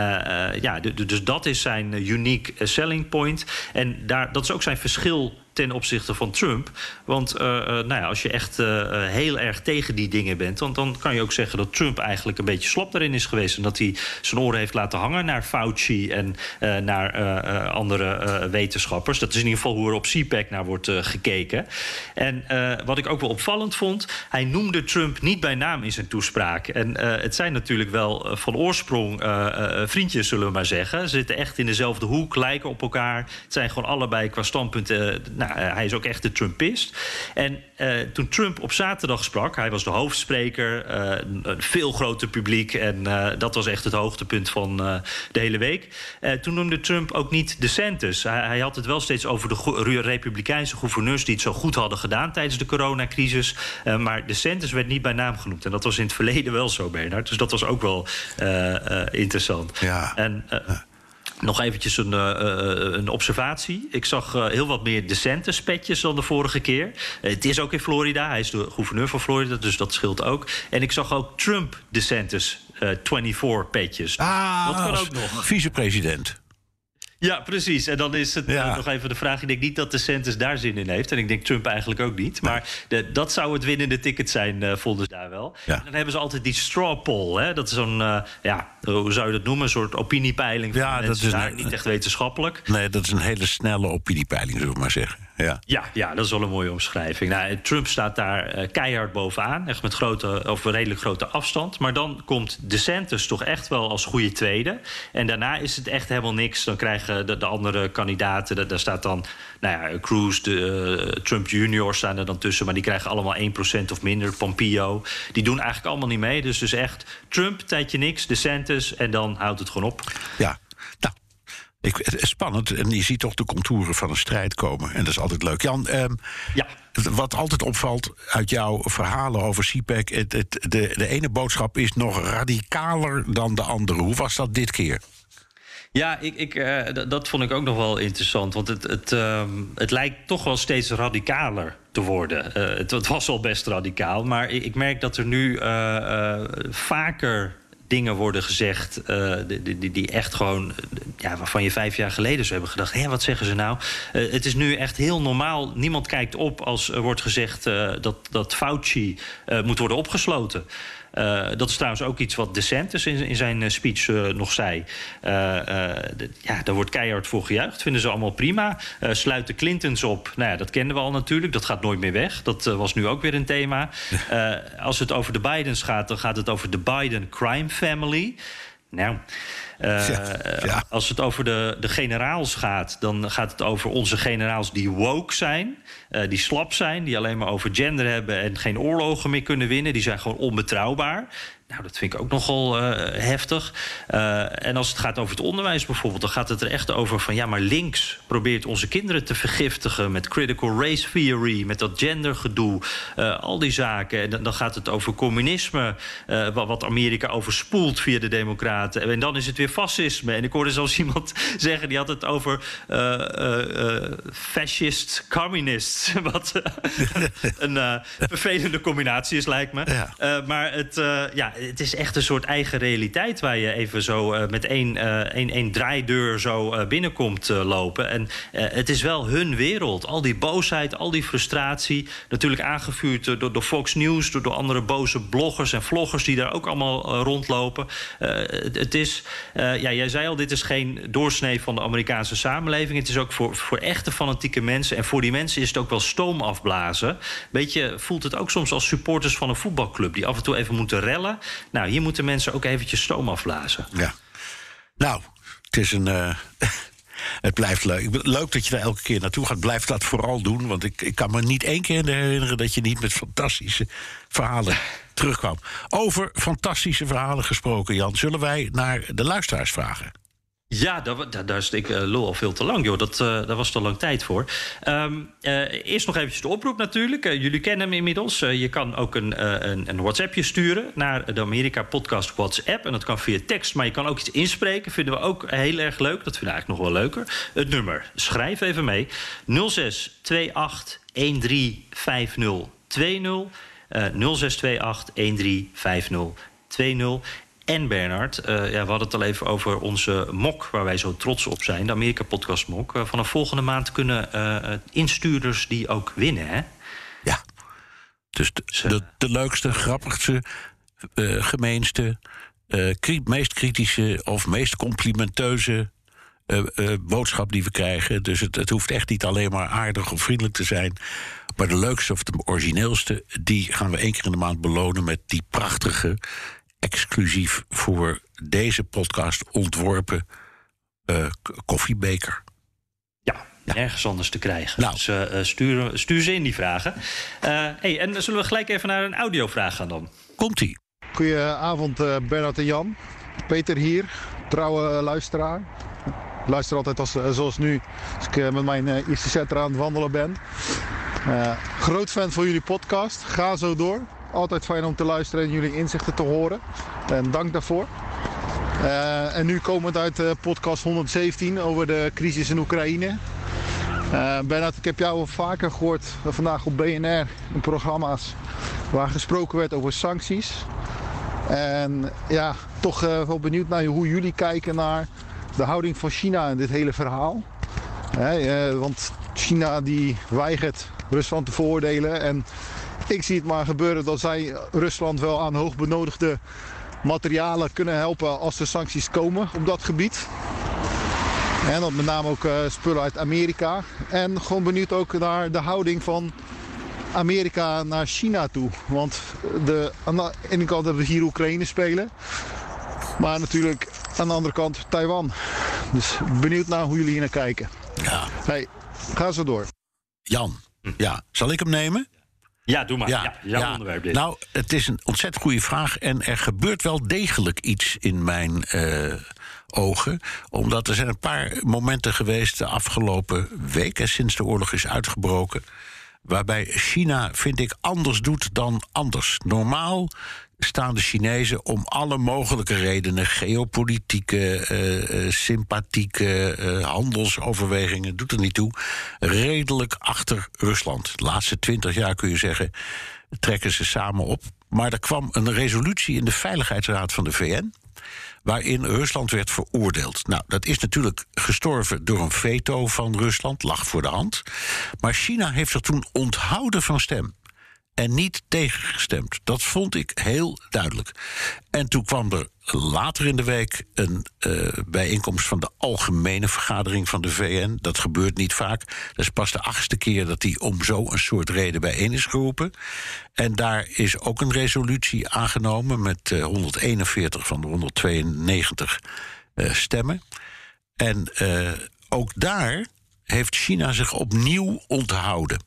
ja, dus dat is zijn unique selling point. En daar, dat is ook zijn verschil ten opzichte van Trump. Want uh, nou ja, als je echt uh, heel erg tegen die dingen bent, dan, dan kan je ook zeggen dat Trump eigenlijk een beetje slap daarin is geweest. En dat hij zijn oren heeft laten hangen naar Fauci en naar andere wetenschappers. Dat is in ieder geval hoe er op CPAC naar wordt gekeken. En wat ik ook wel opvallend vond, hij noemde Trump niet bij naam in zijn toespraak. En het zijn natuurlijk wel van oorsprong vriendjes, zullen we maar zeggen. Ze zitten echt in dezelfde hoek, lijken op elkaar. Het zijn gewoon allebei qua standpunten uh, hij is ook echt de Trumpist. En uh, toen Trump op zaterdag sprak, hij was de hoofdspreker, uh, een veel groter publiek. En dat was echt het hoogtepunt van de hele week. toen noemde Trump ook niet DeSantis. Hij, hij had het wel steeds over de Republikeinse gouverneurs die het zo goed hadden gedaan tijdens de coronacrisis. maar DeSantis werd niet bij naam genoemd. En dat was in het verleden wel zo, Bernard. Dus dat was ook wel interessant. Ja. En, nog eventjes een, uh, een observatie. Ik zag uh, heel wat meer decente spetjes dan de vorige keer. het is ook in Florida. Hij is de gouverneur van Florida, dus dat scheelt ook. En ik zag ook Trump decentes 24 petjes. Ah, dat kan ook nog. Vicepresident. Ja, precies. En dan is het ja. nog even de vraag. Ik denk niet dat de Santis daar zin in heeft. En ik denk Trump eigenlijk ook niet. Maar de, dat zou het winnende ticket zijn, uh, vonden ze daar wel. Ja. En dan hebben ze altijd die straw poll. Hè? Dat is zo'n, uh, ja, hoe zou je dat noemen? Een soort opiniepeiling. Van ja, dat is een, niet echt wetenschappelijk. Nee, dat is een hele snelle opiniepeiling, zullen we maar zeggen. Ja. Ja, ja, dat is wel een mooie omschrijving. Nou, Trump staat daar uh, keihard bovenaan, echt met grote, of redelijk grote afstand. Maar dan komt DeSantis toch echt wel als goede tweede. En daarna is het echt helemaal niks. Dan krijgen de, de andere kandidaten, de, daar staat dan, nou ja, Cruz, de, uh, Trump Junior staan er dan tussen, maar die krijgen allemaal 1% of minder. Pompeo, die doen eigenlijk allemaal niet mee. Dus dus echt Trump, tijdje niks, DeSantis en dan houdt het gewoon op. Ja, nou, ik, het is spannend en je ziet toch de contouren van een strijd komen. En dat is altijd leuk. Jan, um, ja. wat altijd opvalt uit jouw verhalen over CPAC... Het, het, de, de ene boodschap is nog radicaler dan de andere. Hoe was dat dit keer? Ja, ik, ik, uh, dat vond ik ook nog wel interessant. Want het, het, uh, het lijkt toch wel steeds radicaler te worden. Uh, het, het, was al best radicaal, maar ik, ik merk dat er nu uh, vaker dingen worden gezegd uh, die, die, echt gewoon, ja, waarvan je vijf jaar geleden zou hebben gedacht: hé, wat zeggen ze nou? Uh, het is nu echt heel normaal. Niemand kijkt op als er wordt gezegd uh, dat, dat Fauci moet worden opgesloten. Dat is trouwens ook iets wat DeSantis in, in zijn speech nog zei. ja, daar wordt keihard voor gejuicht. Vinden ze allemaal prima. sluit de Clintons op. Nou ja, dat kenden we al natuurlijk. Dat gaat nooit meer weg. Dat was nu ook weer een thema. *laughs* als het over de Bidens gaat, dan gaat het over de Biden crime family. Nou, uh, als het over de, de generaals gaat, dan gaat het over onze generaals die woke zijn. Uh, die slap zijn, die alleen maar over gender hebben en geen oorlogen meer kunnen winnen. Die zijn gewoon onbetrouwbaar. Nou, dat vind ik ook nogal uh, heftig. Uh, en als het gaat over het onderwijs bijvoorbeeld, dan gaat het er echt over van ja, maar links probeert onze kinderen te vergiftigen met critical race theory, met dat gendergedoe, uh, al die zaken. En dan gaat het over communisme, wat Amerika overspoelt via de Democraten. En dan is het weer fascisme. En ik hoorde zelfs *laughs* iemand zeggen, die had het over fascist communist, *laughs* wat *laughs* een vervelende combinatie is, lijkt me. Ja. maar het, ja, het is echt een soort eigen realiteit waar je even zo uh, met één, uh, één, één draaideur zo uh, binnenkomt lopen. En het is wel hun wereld. Al die boosheid, al die frustratie. Natuurlijk aangevuurd door, door Fox News, door, door andere boze bloggers en vloggers die daar ook allemaal rondlopen. Het, het, is, ja, jij zei al, dit is geen doorsnee van de Amerikaanse samenleving. Het is ook voor, voor echte fanatieke mensen. En voor die mensen is het ook wel stoom afblazen. Beetje voelt het ook soms als supporters van een voetbalclub die af en toe even moeten rellen. Nou, hier moeten mensen ook eventjes stoom afblazen. Ja. Nou, het is een. Uh, *laughs* het blijft leuk. Leuk dat je daar elke keer naartoe gaat. Blijf dat vooral doen. Want ik, ik kan me niet één keer herinneren dat je niet met fantastische verhalen terugkwam. Over fantastische verhalen gesproken, Jan. Zullen wij naar de luisteraars vragen? Ja, daar, daar, ik uh, lul al veel te lang, joh. Dat, uh, daar was te lang tijd voor. Um, uh, eerst nog eventjes de oproep natuurlijk. jullie kennen hem inmiddels. je kan ook een, een, een, WhatsAppje sturen naar de Amerika Podcast WhatsApp. En dat kan via tekst, maar je kan ook iets inspreken. Vinden we ook heel erg leuk. Dat vinden we eigenlijk nog wel leuker. Het nummer, schrijf even mee. 06 28 1350 20. 0628 1350 20. En Bernard, uh, ja, we hadden het al even over onze mok, waar wij zo trots op zijn, de Amerika-podcast mok. Uh, vanaf volgende maand kunnen uh, instuurders die ook winnen, hè? Ja. Dus de, dus, de, de leukste, grappigste, gemeenste, meest kritische of meest complimenteuze boodschap die we krijgen. Dus het, het hoeft echt niet alleen maar aardig of vriendelijk te zijn. Maar de leukste of de origineelste, die gaan we één keer in de maand belonen met die prachtige exclusief voor deze podcast ontworpen uh, koffiebeker. Ja, ergens anders te krijgen. Nou. Dus uh, stuur, stuur ze in die vragen. Uh, hey, en zullen we gelijk even naar een audiovraag gaan dan? Komt-ie. Goedenavond Bernard en Jan. Peter hier, trouwe luisteraar. Ik luister altijd als, zoals nu, als ik met mijn eerste setter aan het wandelen ben. groot fan van jullie podcast. Ga zo door. Altijd fijn om te luisteren en jullie inzichten te horen. En dank daarvoor. Uh, en nu komend uit uh, podcast 117 over de crisis in Oekraïne. Uh, ik heb jou al vaker gehoord vandaag op BNR in programma's waar gesproken werd over sancties. En ja, toch wel benieuwd naar hoe jullie kijken naar de houding van China in dit hele verhaal. want China die weigert Rusland te veroordelen en ik zie het maar gebeuren dat zij Rusland wel aan hoogbenodigde materialen kunnen helpen als er sancties komen op dat gebied. En dat met name ook uh, spullen uit Amerika. En gewoon benieuwd ook naar de houding van Amerika naar China toe. Want de, aan de ene kant hebben we hier Oekraïne spelen. Maar natuurlijk aan de andere kant Taiwan. Dus benieuwd naar hoe jullie hier naar kijken. Ja. Hey, ga zo door. Jan, ja, zal ik hem nemen? Ja, doe maar. Ja, ja jouw onderwerp dit. Nou, het is een ontzettend goede vraag. En er gebeurt wel degelijk iets in mijn uh, ogen. Omdat er zijn een paar momenten geweest de afgelopen weken... sinds de oorlog is uitgebroken... waarbij China, vind ik, anders doet dan anders. Normaal staan de Chinezen om alle mogelijke redenen, geopolitieke, uh, sympathieke, uh, handelsoverwegingen, doet er niet toe, redelijk achter Rusland. De laatste twintig jaar kun je zeggen, trekken ze samen op. Maar er kwam een resolutie in de Veiligheidsraad van de VN waarin Rusland werd veroordeeld. Nou, dat is natuurlijk gestorven door een veto van Rusland, lag voor de hand. Maar China heeft er toen onthouden van stem. En niet tegengestemd. Dat vond ik heel duidelijk. En toen kwam er later in de week een uh, bijeenkomst van de algemene vergadering van de VN. Dat gebeurt niet vaak. Dat is pas de achtste keer dat die om zo'n soort reden bijeen is geroepen. En daar is ook een resolutie aangenomen met uh, 141 van de 192 uh, stemmen. En ook daar heeft China zich opnieuw onthouden.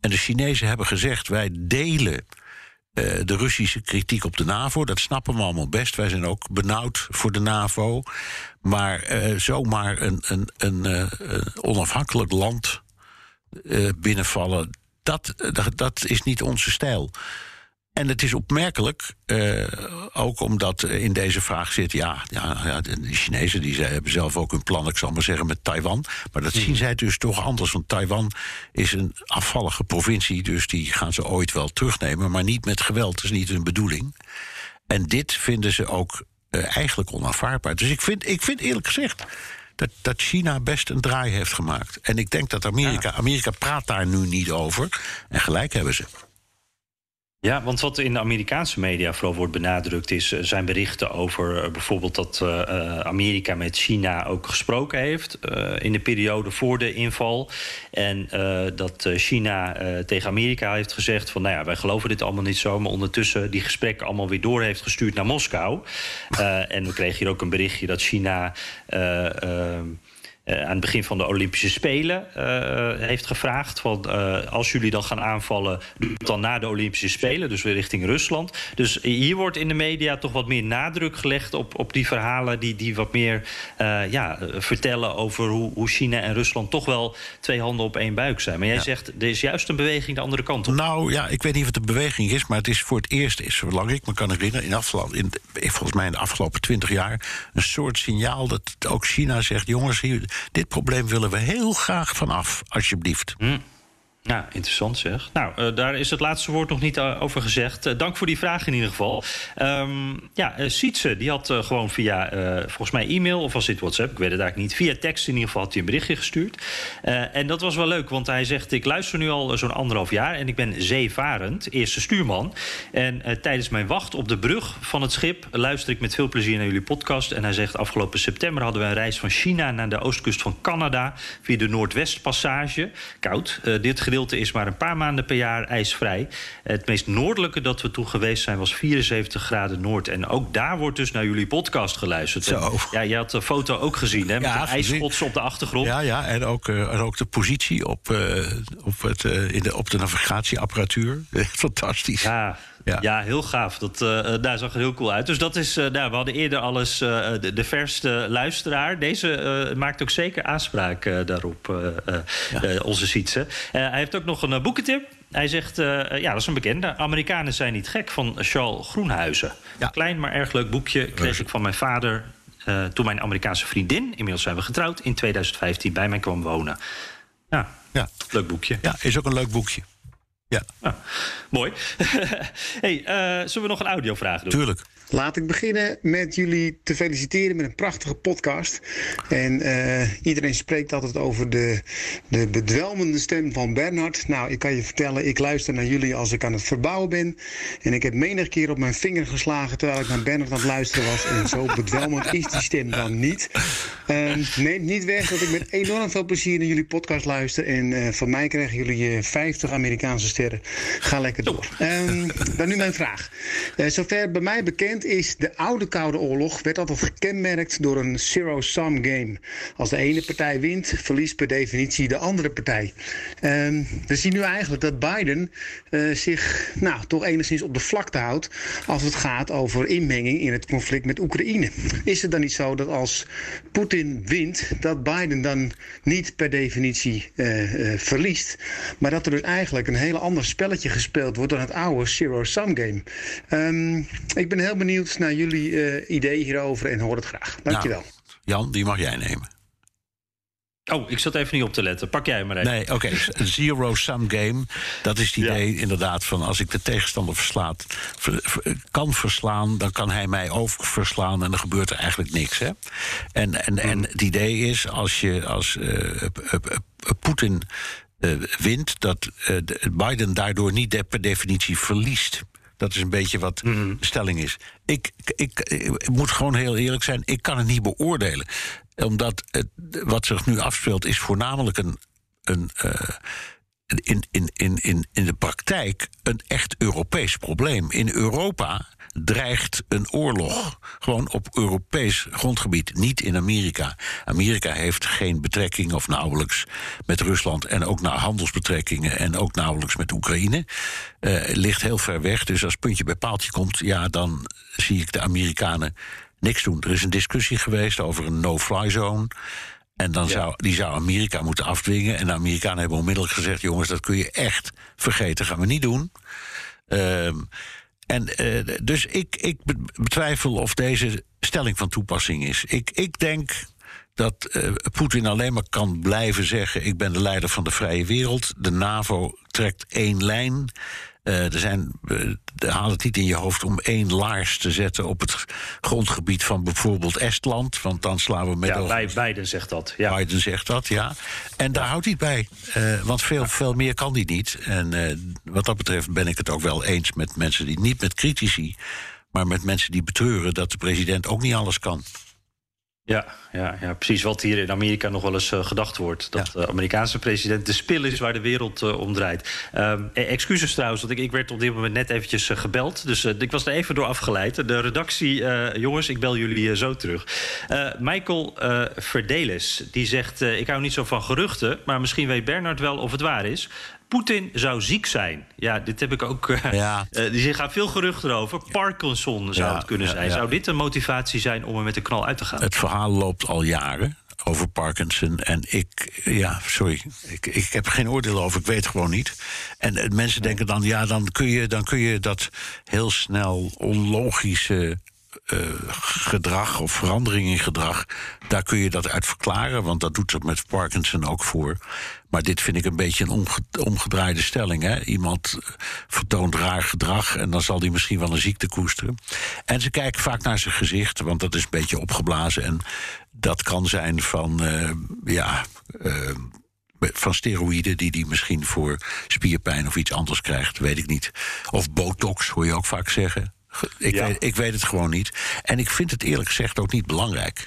En de Chinezen hebben gezegd: wij delen uh, de Russische kritiek op de NAVO. Dat snappen we allemaal best. Wij zijn ook benauwd voor de NAVO. Maar uh, zomaar een, een, een, uh, onafhankelijk land binnenvallen, dat, dat is niet onze stijl. En het is opmerkelijk, uh, ook omdat in deze vraag zit... ja, ja, ja de Chinezen die hebben zelf ook hun plan, ik zal maar zeggen, met Taiwan. Maar dat zien zij dus toch anders, want Taiwan is een afvallige provincie... dus die gaan ze ooit wel terugnemen, maar niet met geweld. Dat is niet hun bedoeling. En dit vinden ze ook uh, eigenlijk onaanvaardbaar. Dus ik vind, ik vind eerlijk gezegd... Dat, dat China best een draai heeft gemaakt. En ik denk dat Amerika. Amerika praat daar nu niet over. En gelijk hebben ze. Ja, want wat in de Amerikaanse media vooral wordt benadrukt is zijn berichten over uh, bijvoorbeeld dat uh, Amerika met China ook gesproken heeft in de periode voor de inval. En dat China tegen Amerika heeft gezegd van nou ja, wij geloven dit allemaal niet zo, maar ondertussen die gesprekken allemaal weer door heeft gestuurd naar Moskou. en we kregen hier ook een berichtje dat China. Uh, aan het begin van de Olympische Spelen uh, heeft gevraagd: van, uh, als jullie dan gaan aanvallen, doe het dan na de Olympische Spelen, dus weer richting Rusland. Dus hier wordt in de media toch wat meer nadruk gelegd op, op die verhalen die, die wat meer ja, vertellen over hoe, hoe, China en Rusland toch wel twee handen op één buik zijn. Maar jij ja. zegt er is juist een beweging de andere kant op. Nou ja, ik weet niet of het een beweging is, maar het is voor het eerst, is, zolang ik me kan herinneren, in, in volgens mij in de afgelopen twintig jaar, een soort signaal dat ook China zegt: jongens, hier dit probleem willen we heel graag vanaf, alsjeblieft. Mm. Nou, interessant zeg. Nou, uh, daar is het laatste woord nog niet uh, over gezegd. Uh, dank voor die vraag in ieder geval. Um, ja, Sietse, die had gewoon via, volgens mij e-mail of was dit WhatsApp, ik weet het eigenlijk niet. Via tekst in ieder geval had hij een berichtje gestuurd. en dat was wel leuk, want hij zegt, ik luister nu al zo'n anderhalf jaar... en ik ben zeevarend, eerste stuurman. En tijdens mijn wacht op de brug van het schip... luister ik met veel plezier naar jullie podcast. En hij zegt, afgelopen september hadden we een reis van China... naar de oostkust van Canada via de Noordwestpassage. Koud, dit gedeelte is maar een paar maanden per jaar ijsvrij. Het meest noordelijke dat we toen geweest zijn was 74 graden noord. En ook daar wordt dus naar jullie podcast geluisterd. Zo. En, ja, je had de foto ook gezien, hè? Met ja, de ijsschots op de achtergrond. Ja, ja en, ook, uh, en ook de positie op, uh, op, het, uh, in de, op de navigatieapparatuur. *laughs* Fantastisch. Ja, ja. ja, heel gaaf. Dat, uh, daar zag er heel cool uit. Dus dat is, uh, nou, we hadden eerder alles de, de, verste luisteraar. Deze maakt ook zeker aanspraak daarop, ja. onze Sietse. hij heeft ook nog een boekentip. Hij zegt, ja, dat is een bekende. Amerikanen zijn niet gek, van Charles Groenhuizen. Ja. Klein, maar erg leuk boekje. Kreeg ik van mijn vader toen mijn Amerikaanse vriendin... inmiddels zijn we getrouwd, in 2015 bij mij kwam wonen. Ja, ja. leuk boekje. Ja, is ook een leuk boekje. Ja. Ah, mooi. *laughs* hey, uh, zullen we nog een audiovraag doen? Tuurlijk. Laat ik beginnen met jullie te feliciteren met een prachtige podcast. En uh, iedereen spreekt altijd over de, de bedwelmende stem van Bernhard. Nou, ik kan je vertellen, ik luister naar jullie als ik aan het verbouwen ben. En ik heb menig keer op mijn vinger geslagen terwijl ik naar Bernhard aan het luisteren was. En zo bedwelmend is die stem dan niet. Uh, neemt niet weg dat ik met enorm veel plezier naar jullie podcast luister. En uh, van mij krijgen jullie 50 Amerikaanse sterren. Ga lekker door. Um, dan nu mijn vraag. zover bij mij bekend is de oude Koude Oorlog werd altijd gekenmerkt door een zero-sum game. Als de ene partij wint, verliest per definitie de andere partij. Um, we zien nu eigenlijk dat Biden uh, zich nou, toch enigszins op de vlakte houdt als het gaat over inmenging in het conflict met Oekraïne. Is het dan niet zo dat als Poetin wint, dat Biden dan niet per definitie uh, uh, verliest, maar dat er dus eigenlijk een heel ander spelletje gespeeld wordt dan het oude zero-sum game? Um, ik ben heel benieuwd benieuwd naar jullie uh, idee hierover en hoor het graag. Dankjewel. Nou, Jan, die mag jij nemen. Oh, ik zat even niet op te letten. Pak jij maar even. Nee, oké. Okay. Zero-sum game. Dat is het idee ja. inderdaad van als ik de tegenstander verslaat, ver, ver, kan verslaan, dan kan hij mij ook verslaan en dan gebeurt er eigenlijk niks. Hè? En, en, en het idee is als je als uh, Poetin wint, dat Biden daardoor niet per definitie verliest. Dat is een beetje wat de stelling is. Ik, ik, ik, moet gewoon heel eerlijk zijn, ik kan het niet beoordelen. Omdat het, wat zich nu afspeelt is voornamelijk een. een in, in, in, in, in de praktijk een echt Europees probleem. In Europa dreigt een oorlog. Gewoon op Europees grondgebied, niet in Amerika. Amerika heeft geen betrekking of nauwelijks met Rusland en ook naar handelsbetrekkingen en ook nauwelijks met Oekraïne. Uh, ligt heel ver weg. Dus als puntje bij paaltje komt, ja, dan zie ik de Amerikanen niks doen. Er is een discussie geweest over een no-fly zone. En dan zou, die zou Amerika moeten afdwingen. En de Amerikanen hebben onmiddellijk gezegd: jongens, dat kun je echt vergeten, gaan we niet doen. Uh, en uh, dus ik, ik betwijfel of deze stelling van toepassing is. Ik, ik denk dat uh, Poetin alleen maar kan blijven zeggen: ik ben de leider van de vrije wereld. De NAVO trekt één lijn. Uh, er zijn, uh, haal het niet in je hoofd om één laars te zetten op het grondgebied van bijvoorbeeld Estland. Want dan slaan we met. Ja, bij, Biden zegt dat. Ja. Biden zegt dat, ja. En daar houdt hij het bij. Uh, want veel, veel meer kan hij niet. En wat dat betreft ben ik het ook wel eens met mensen die niet met critici, maar met mensen die betreuren dat de president ook niet alles kan. Ja, ja, ja, precies wat hier in Amerika nog wel eens uh, gedacht wordt. Dat de Amerikaanse president de spil is waar de wereld uh, om draait. Um, excuses trouwens, want ik, ik werd op dit moment net eventjes gebeld. Dus ik was er even door afgeleid. De redactie, jongens, ik bel jullie zo terug. Michael Verdelis, die zegt... ik hou niet zo van geruchten, maar misschien weet Bernard wel of het waar is. Poetin zou ziek zijn. Ja, dit heb ik ook. Uh, *laughs* ja. uh, er gaan veel geruchten over. Parkinson zou ja, het kunnen zijn. Zou dit een motivatie zijn om er met de knal uit te gaan? Het verhaal loopt al jaren over Parkinson. En ik, ja, sorry, ik, ik heb geen oordeel over, ik weet gewoon niet. En uh, mensen denken dan, ja, dan kun, je, dan kun je dat heel snel onlogische uh, gedrag of verandering in gedrag, daar kun je dat uit verklaren, want dat doet er met Parkinson ook voor. Maar dit vind ik een beetje een omge omgedraaide stelling. Hè? Iemand vertoont raar gedrag en dan zal hij misschien wel een ziekte koesteren. En ze kijken vaak naar zijn gezicht, want dat is een beetje opgeblazen. En dat kan zijn van, uh, ja. Van steroïden die hij misschien voor spierpijn of iets anders krijgt, weet ik niet. Of botox, hoor je ook vaak zeggen. Ik, ja. weet, ik weet het gewoon niet. En ik vind het eerlijk gezegd ook niet belangrijk.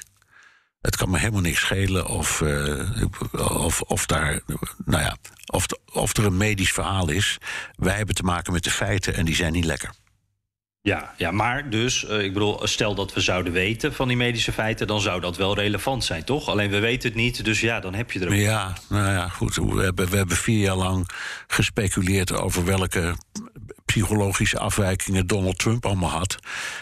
Het kan me helemaal niks schelen of, uh, of, of, daar, nou ja, of, of er een medisch verhaal is. Wij hebben te maken met de feiten en die zijn niet lekker. Ja, ja, maar dus, uh, ik bedoel, stel dat we zouden weten van die medische feiten, dan zou dat wel relevant zijn, toch? Alleen we weten het niet, dus ja, dan heb je er ook. Ja, nou ja, goed. We hebben, we hebben vier jaar lang gespeculeerd over welke psychologische afwijkingen Donald Trump allemaal had.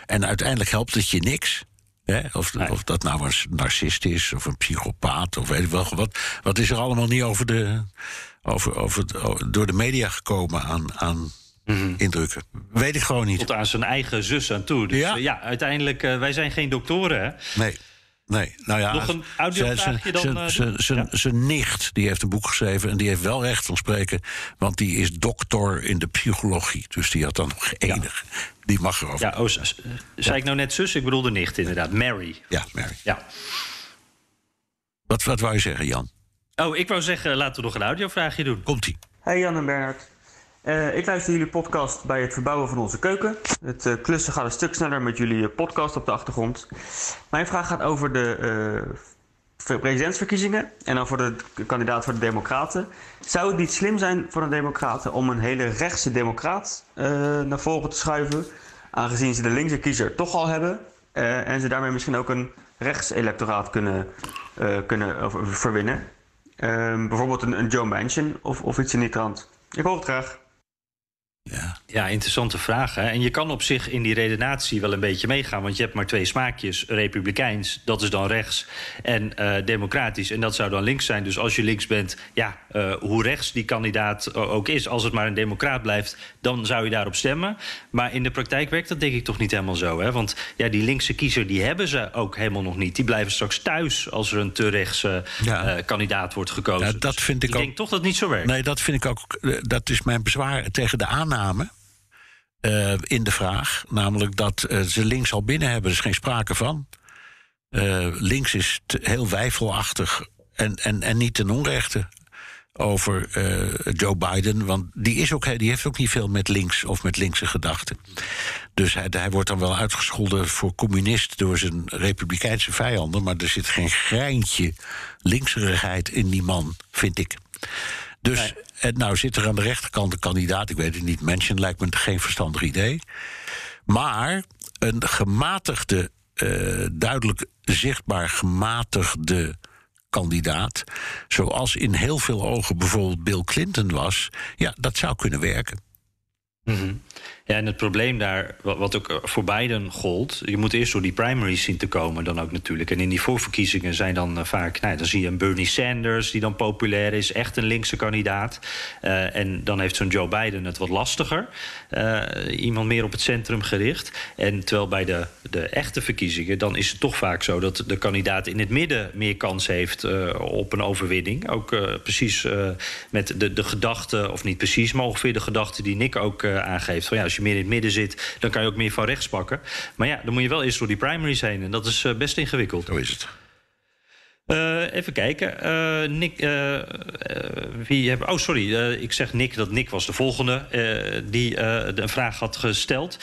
En uiteindelijk helpt het je niks. Hè? Of, nee. of dat nou een narcist is of een psychopaat of weet ik wel wat. Wat is er allemaal niet over de, over, over, door de media gekomen aan. aan Mm -hmm. indrukken. Weet ik gewoon niet. Tot aan zijn eigen zus aan toe. Dus ja, uh, ja uiteindelijk, uh, wij zijn geen doktoren, hè? Nee. Nee, nou ja. Nog een audiovraagje dan? Zijn ja. nicht, die heeft een boek geschreven... en die heeft wel recht van spreken... want die is dokter in de psychologie. Dus die had dan nog enig. Ja. Die mag erover. Ja, oh, zei ik nou net zus? Ik bedoelde nicht, inderdaad. Mary. Ja, Mary. Ja. Wat, wat wou je zeggen, Jan? Oh, ik wou zeggen, laten we nog een audiovraagje doen. Komt-ie. Hey Jan en Bernard. Uh, ik luister jullie podcast bij het verbouwen van onze keuken. Het uh, klussen gaat een stuk sneller met jullie podcast op de achtergrond. Mijn vraag gaat over de presidentsverkiezingen en dan voor de kandidaat voor de Democraten. Zou het niet slim zijn voor de Democraten om een hele rechtse Democraat naar voren te schuiven, aangezien ze de linkse kiezer toch al hebben en ze daarmee misschien ook een rechtselectoraat kunnen, kunnen verwinnen? bijvoorbeeld een, een Joe Manchin of, of iets in die trant. Ik hoor het graag. Ja. ja, interessante vraag. Hè? En je kan op zich in die redenatie wel een beetje meegaan. Want je hebt maar twee smaakjes. Republikeins, dat is dan rechts. En uh, democratisch, en dat zou dan links zijn. Dus als je links bent, ja, uh, hoe rechts die kandidaat ook is... als het maar een democraat blijft, dan zou je daarop stemmen. Maar in de praktijk werkt dat denk ik toch niet helemaal zo. Hè? Want ja, die linkse kiezer, die hebben ze ook helemaal nog niet. Die blijven straks thuis als er een te rechtse ja. uh, kandidaat wordt gekozen. Ja, dat vind ik, ik ook... denk toch dat het niet zo werkt. Nee, dat vind ik ook... Dat is mijn bezwaar tegen de aanname uh, in de vraag. Namelijk dat uh, ze links al binnen hebben. Er is geen sprake van. Uh, links is heel wijfelachtig en, en, en niet ten onrechte. over eh, Joe Biden. Want die, is ook, die heeft ook niet veel met links of met linkse gedachten. Dus hij, hij wordt dan wel uitgescholden voor communist door zijn republikeinse vijanden. Maar er zit geen greintje linkserigheid in die man, vind ik. Dus en nou zit er aan de rechterkant een kandidaat, ik weet het niet, Menschen lijkt me geen verstandig idee. Maar een gematigde, uh, duidelijk zichtbaar gematigde kandidaat, zoals in heel veel ogen bijvoorbeeld Bill Clinton was, ja, dat zou kunnen werken. Mm ja, en het probleem daar, wat ook eh, voor Biden gold... je moet eerst door die primaries zien te komen dan ook natuurlijk. En in die voorverkiezingen zijn dan eh, vaak... Nou, dan zie je een Bernie Sanders die dan populair is. Echt een linkse kandidaat. Uh, en dan heeft zo'n Joe Biden het wat lastiger. Uh, iemand meer op het centrum gericht. En terwijl bij de, de echte verkiezingen... dan is het toch vaak zo dat de kandidaat in het midden... meer kans heeft uh, op een overwinning. Ook precies met de, de gedachte, of niet precies... maar ongeveer de gedachte die Nick ook aangeeft. Van, ja, je meer in het midden zit, dan kan je ook meer van rechts pakken. Maar ja, dan moet je wel eerst door die primaries heen. En dat is best ingewikkeld. Zo is het. Uh, even kijken. Uh, Nick, uh, wie heb, oh, sorry. ik zeg Nick dat Nick was de volgende die een vraag had gesteld.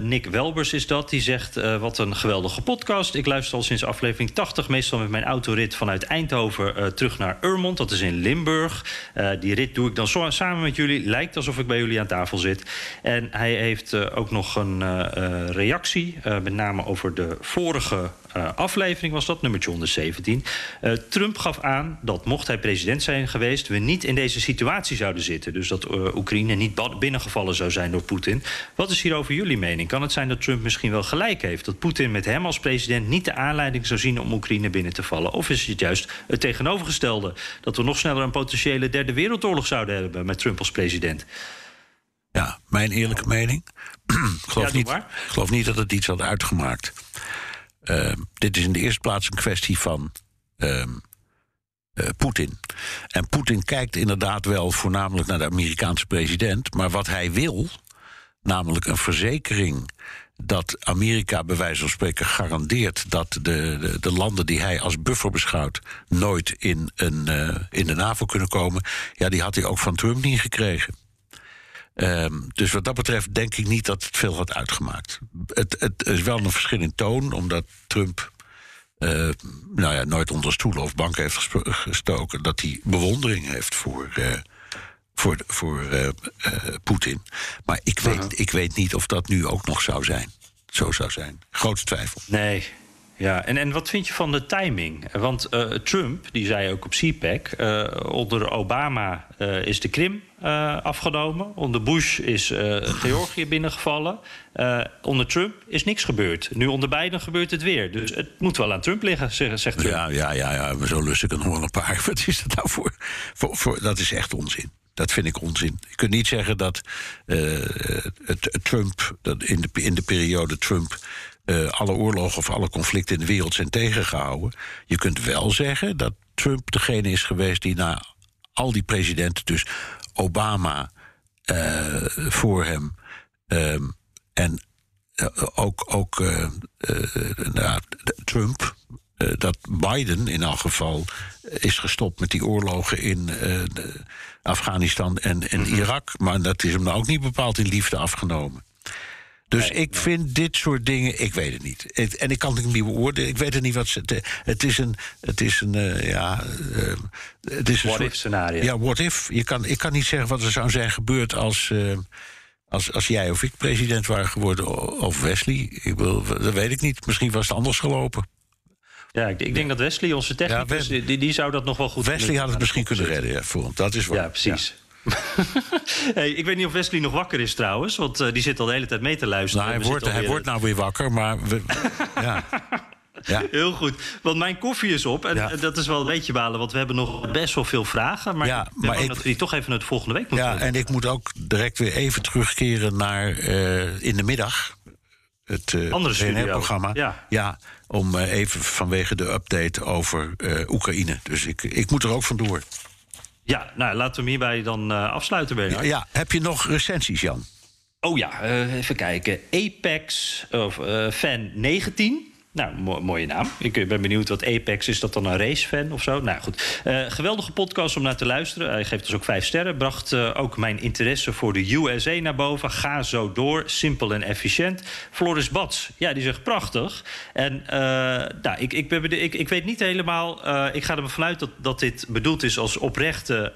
Nick Welbers is dat. Die zegt: Wat een geweldige podcast. Ik luister al sinds aflevering 80, meestal met mijn autorit vanuit Eindhoven terug naar Urmond. Dat is in Limburg. die rit doe ik dan zo, samen met jullie. Lijkt alsof ik bij jullie aan tafel zit. En hij heeft ook nog een reactie, met name over de vorige aflevering was dat, nummertje 117. Uh, Trump gaf aan dat mocht hij president zijn geweest... we niet in deze situatie zouden zitten. Dus dat uh, Oekraïne niet binnengevallen zou zijn door Poetin. Wat is hierover jullie mening? Kan het zijn dat Trump misschien wel gelijk heeft? Dat Poetin met hem als president niet de aanleiding zou zien... om Oekraïne binnen te vallen? Of is het juist het tegenovergestelde? Dat we nog sneller een potentiële derde wereldoorlog zouden hebben... met Trump als president? Ja, mijn eerlijke mening. *clears throat* ik, geloof ja, niet, ik geloof niet dat het iets had uitgemaakt... Uh, dit is in de eerste plaats een kwestie van uh, uh, Poetin. En Poetin kijkt inderdaad wel voornamelijk naar de Amerikaanse president. Maar wat hij wil, namelijk een verzekering dat Amerika bij wijze van spreken garandeert dat de, de, de, landen die hij als buffer beschouwt nooit in, een, uh, in de NAVO kunnen komen, ja, die had hij ook van Trump niet gekregen. Um, dus wat dat betreft denk ik niet dat het veel had uitgemaakt. Het, het is wel een verschil in toon, omdat Trump nou ja, nooit onder stoelen of banken heeft gestoken. Dat hij bewondering heeft voor, uh, voor, voor uh, Poetin. Maar ik weet, -huh. ik weet niet of dat nu ook nog zou zijn. Zo zou zijn. Grootste twijfel. Nee, ja, en, en wat vind je van de timing? Want uh, Trump, die zei ook op CPAC... Uh, onder Obama uh, is de Krim afgenomen. Onder Bush is Georgië binnengevallen. onder Trump is niks gebeurd. Nu onder Biden gebeurt het weer. Dus het moet wel aan Trump liggen, zegt, zegt Trump. Ja, ja, ja, ja, zo lust ik er nog wel een paar. *laughs* Wat is dat nou voor, voor, voor... Dat is echt onzin. Dat vind ik onzin. Je kunt niet zeggen dat het, Trump, dat in, de, in de periode Trump uh, alle oorlogen of alle conflicten in de wereld zijn tegengehouden. Je kunt wel zeggen dat Trump degene is geweest die na al die presidenten, dus Obama uh, voor hem um, en uh, ook, ook nou, Trump, dat Biden in elk geval is gestopt met die oorlogen in Afghanistan en, en Irak. Maar dat is hem nou ook niet bepaald in liefde afgenomen. Dus nee, ik nee. vind dit soort dingen, ik weet het niet. En ik kan het niet beoordelen. Ik weet het niet wat ze. Het is een. Het is een. Uh, ja. Uh, het is een what soort, if scenario. Ja, what if. Je kan, ik kan niet zeggen wat er zou zijn gebeurd als. Uh, als, als jij of ik president waren geworden, of Wesley. Ik wil, dat weet ik niet. Misschien was het anders gelopen. Ja, ik, ik denk dat Wesley, onze technicus, ja, die, die, zou dat nog wel goed Wesley had het misschien kunnen redden, ja, voor hem. Dat is waar. Ja, precies. Ja. *laughs* hey, ik weet niet of Wesley nog wakker is trouwens, want uh, die zit al de hele tijd mee te luisteren. Nou, hij wordt, hij wordt nou weer wakker, maar we, *laughs* ja. Ja. Heel goed. Want mijn koffie is op. En ja. dat is wel een beetje balen, want we hebben nog best wel veel vragen. Maar, ja, maar ik, dat we die toch even het volgende week moeten Ja, doen. en ik moet ook direct weer even terugkeren naar uh, in de middag. Het uh, andere programma. Ja. ja, om uh, even vanwege de update over Oekraïne. Dus ik, ik moet er ook vandoor. Ja, nou, laten we hem hierbij dan uh, afsluiten, Bernard. Ja, heb je nog recensies, Jan? Oh ja, uh, even kijken. Apex, of uh, fan 19. Nou, mooie naam. Ik eh, ben benieuwd wat Apex is. Dat dan een racefan of zo? Nou goed. Uh, geweldige podcast om naar te luisteren. Hij geeft dus ook vijf sterren. Bracht uh, ook mijn interesse voor de USA naar boven. Ga zo door. Simpel en efficiënt. Floris Bats. Ja, die zegt prachtig. En uh, nou, ik, ik, ben, ik, weet niet helemaal. ik ga er vanuit dat, dat dit bedoeld is als oprechte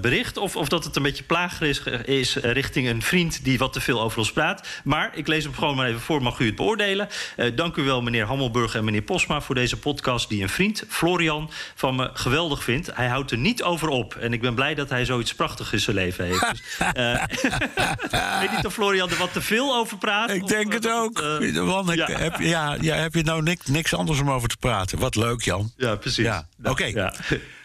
bericht. Of, of dat het een beetje plagerig is, is richting een vriend die wat te veel over ons praat. Maar ik lees hem gewoon maar even voor. Mag u het beoordelen? dank u wel, meneer Hammelburg en meneer Posma voor deze podcast... die een vriend, Florian, van me geweldig vindt. Hij houdt er niet over op. En ik ben blij dat hij zoiets prachtigs in zijn leven heeft. Dus, uh, ik *laughs* weet niet of Florian er wat te veel over praat. Ik denk het ook. Uh, ja. Heb, ja, ja, heb je nou niks, niks anders om over te praten? Wat leuk, Jan. Ja, precies. Ja. Oké. Ja.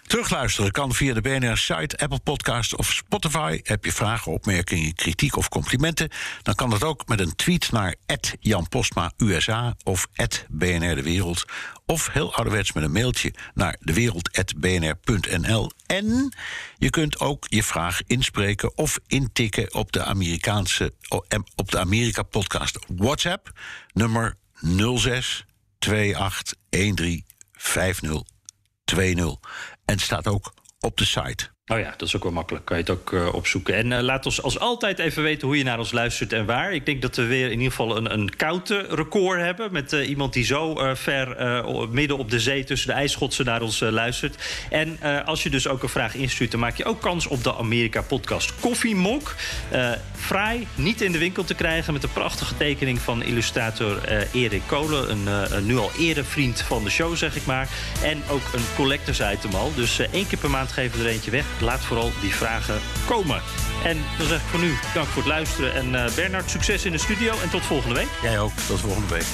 Terugluisteren kan via de BNR-site, Apple Podcast of Spotify. Heb je vragen, opmerkingen, kritiek of complimenten? Dan kan dat ook met een tweet naar Jan Postma USA of BNR De Wereld. Of heel ouderwets met een mailtje naar dewereld.bnr.nl. En je kunt ook je vraag inspreken of intikken op de Amerikaanse op de Amerika Podcast WhatsApp nummer 06 28 13 50 20. En staat ook op de site. Oh ja, dat is ook wel makkelijk. Kan je het ook uh, opzoeken. En uh, laat ons als altijd even weten hoe je naar ons luistert en waar. Ik denk dat we weer in ieder geval een, een koude record hebben. Met uh, iemand die zo ver midden op de zee tussen de ijsschotsen naar ons luistert. En als je dus ook een vraag instuurt, dan maak je ook kans op de Amerika Podcast Koffiemok. fraai, niet in de winkel te krijgen. Met een prachtige tekening van illustrator Erik Kolen. Een, een, nu al erevriend van de show, zeg ik maar. En ook een collectors item al. Dus één keer per maand geven we er eentje weg laat vooral die vragen komen. En dan zeg ik voor nu dank voor het luisteren. En uh, Bernard, succes in de studio en tot volgende week. Jij ook, tot volgende week.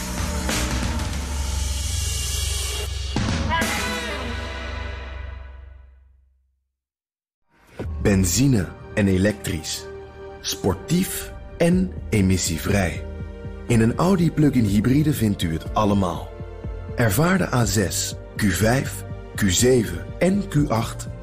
Benzine en elektrisch. Sportief en emissievrij. In een Audi plug-in hybride vindt u het allemaal. Ervaar de A6, Q5, Q7 en Q8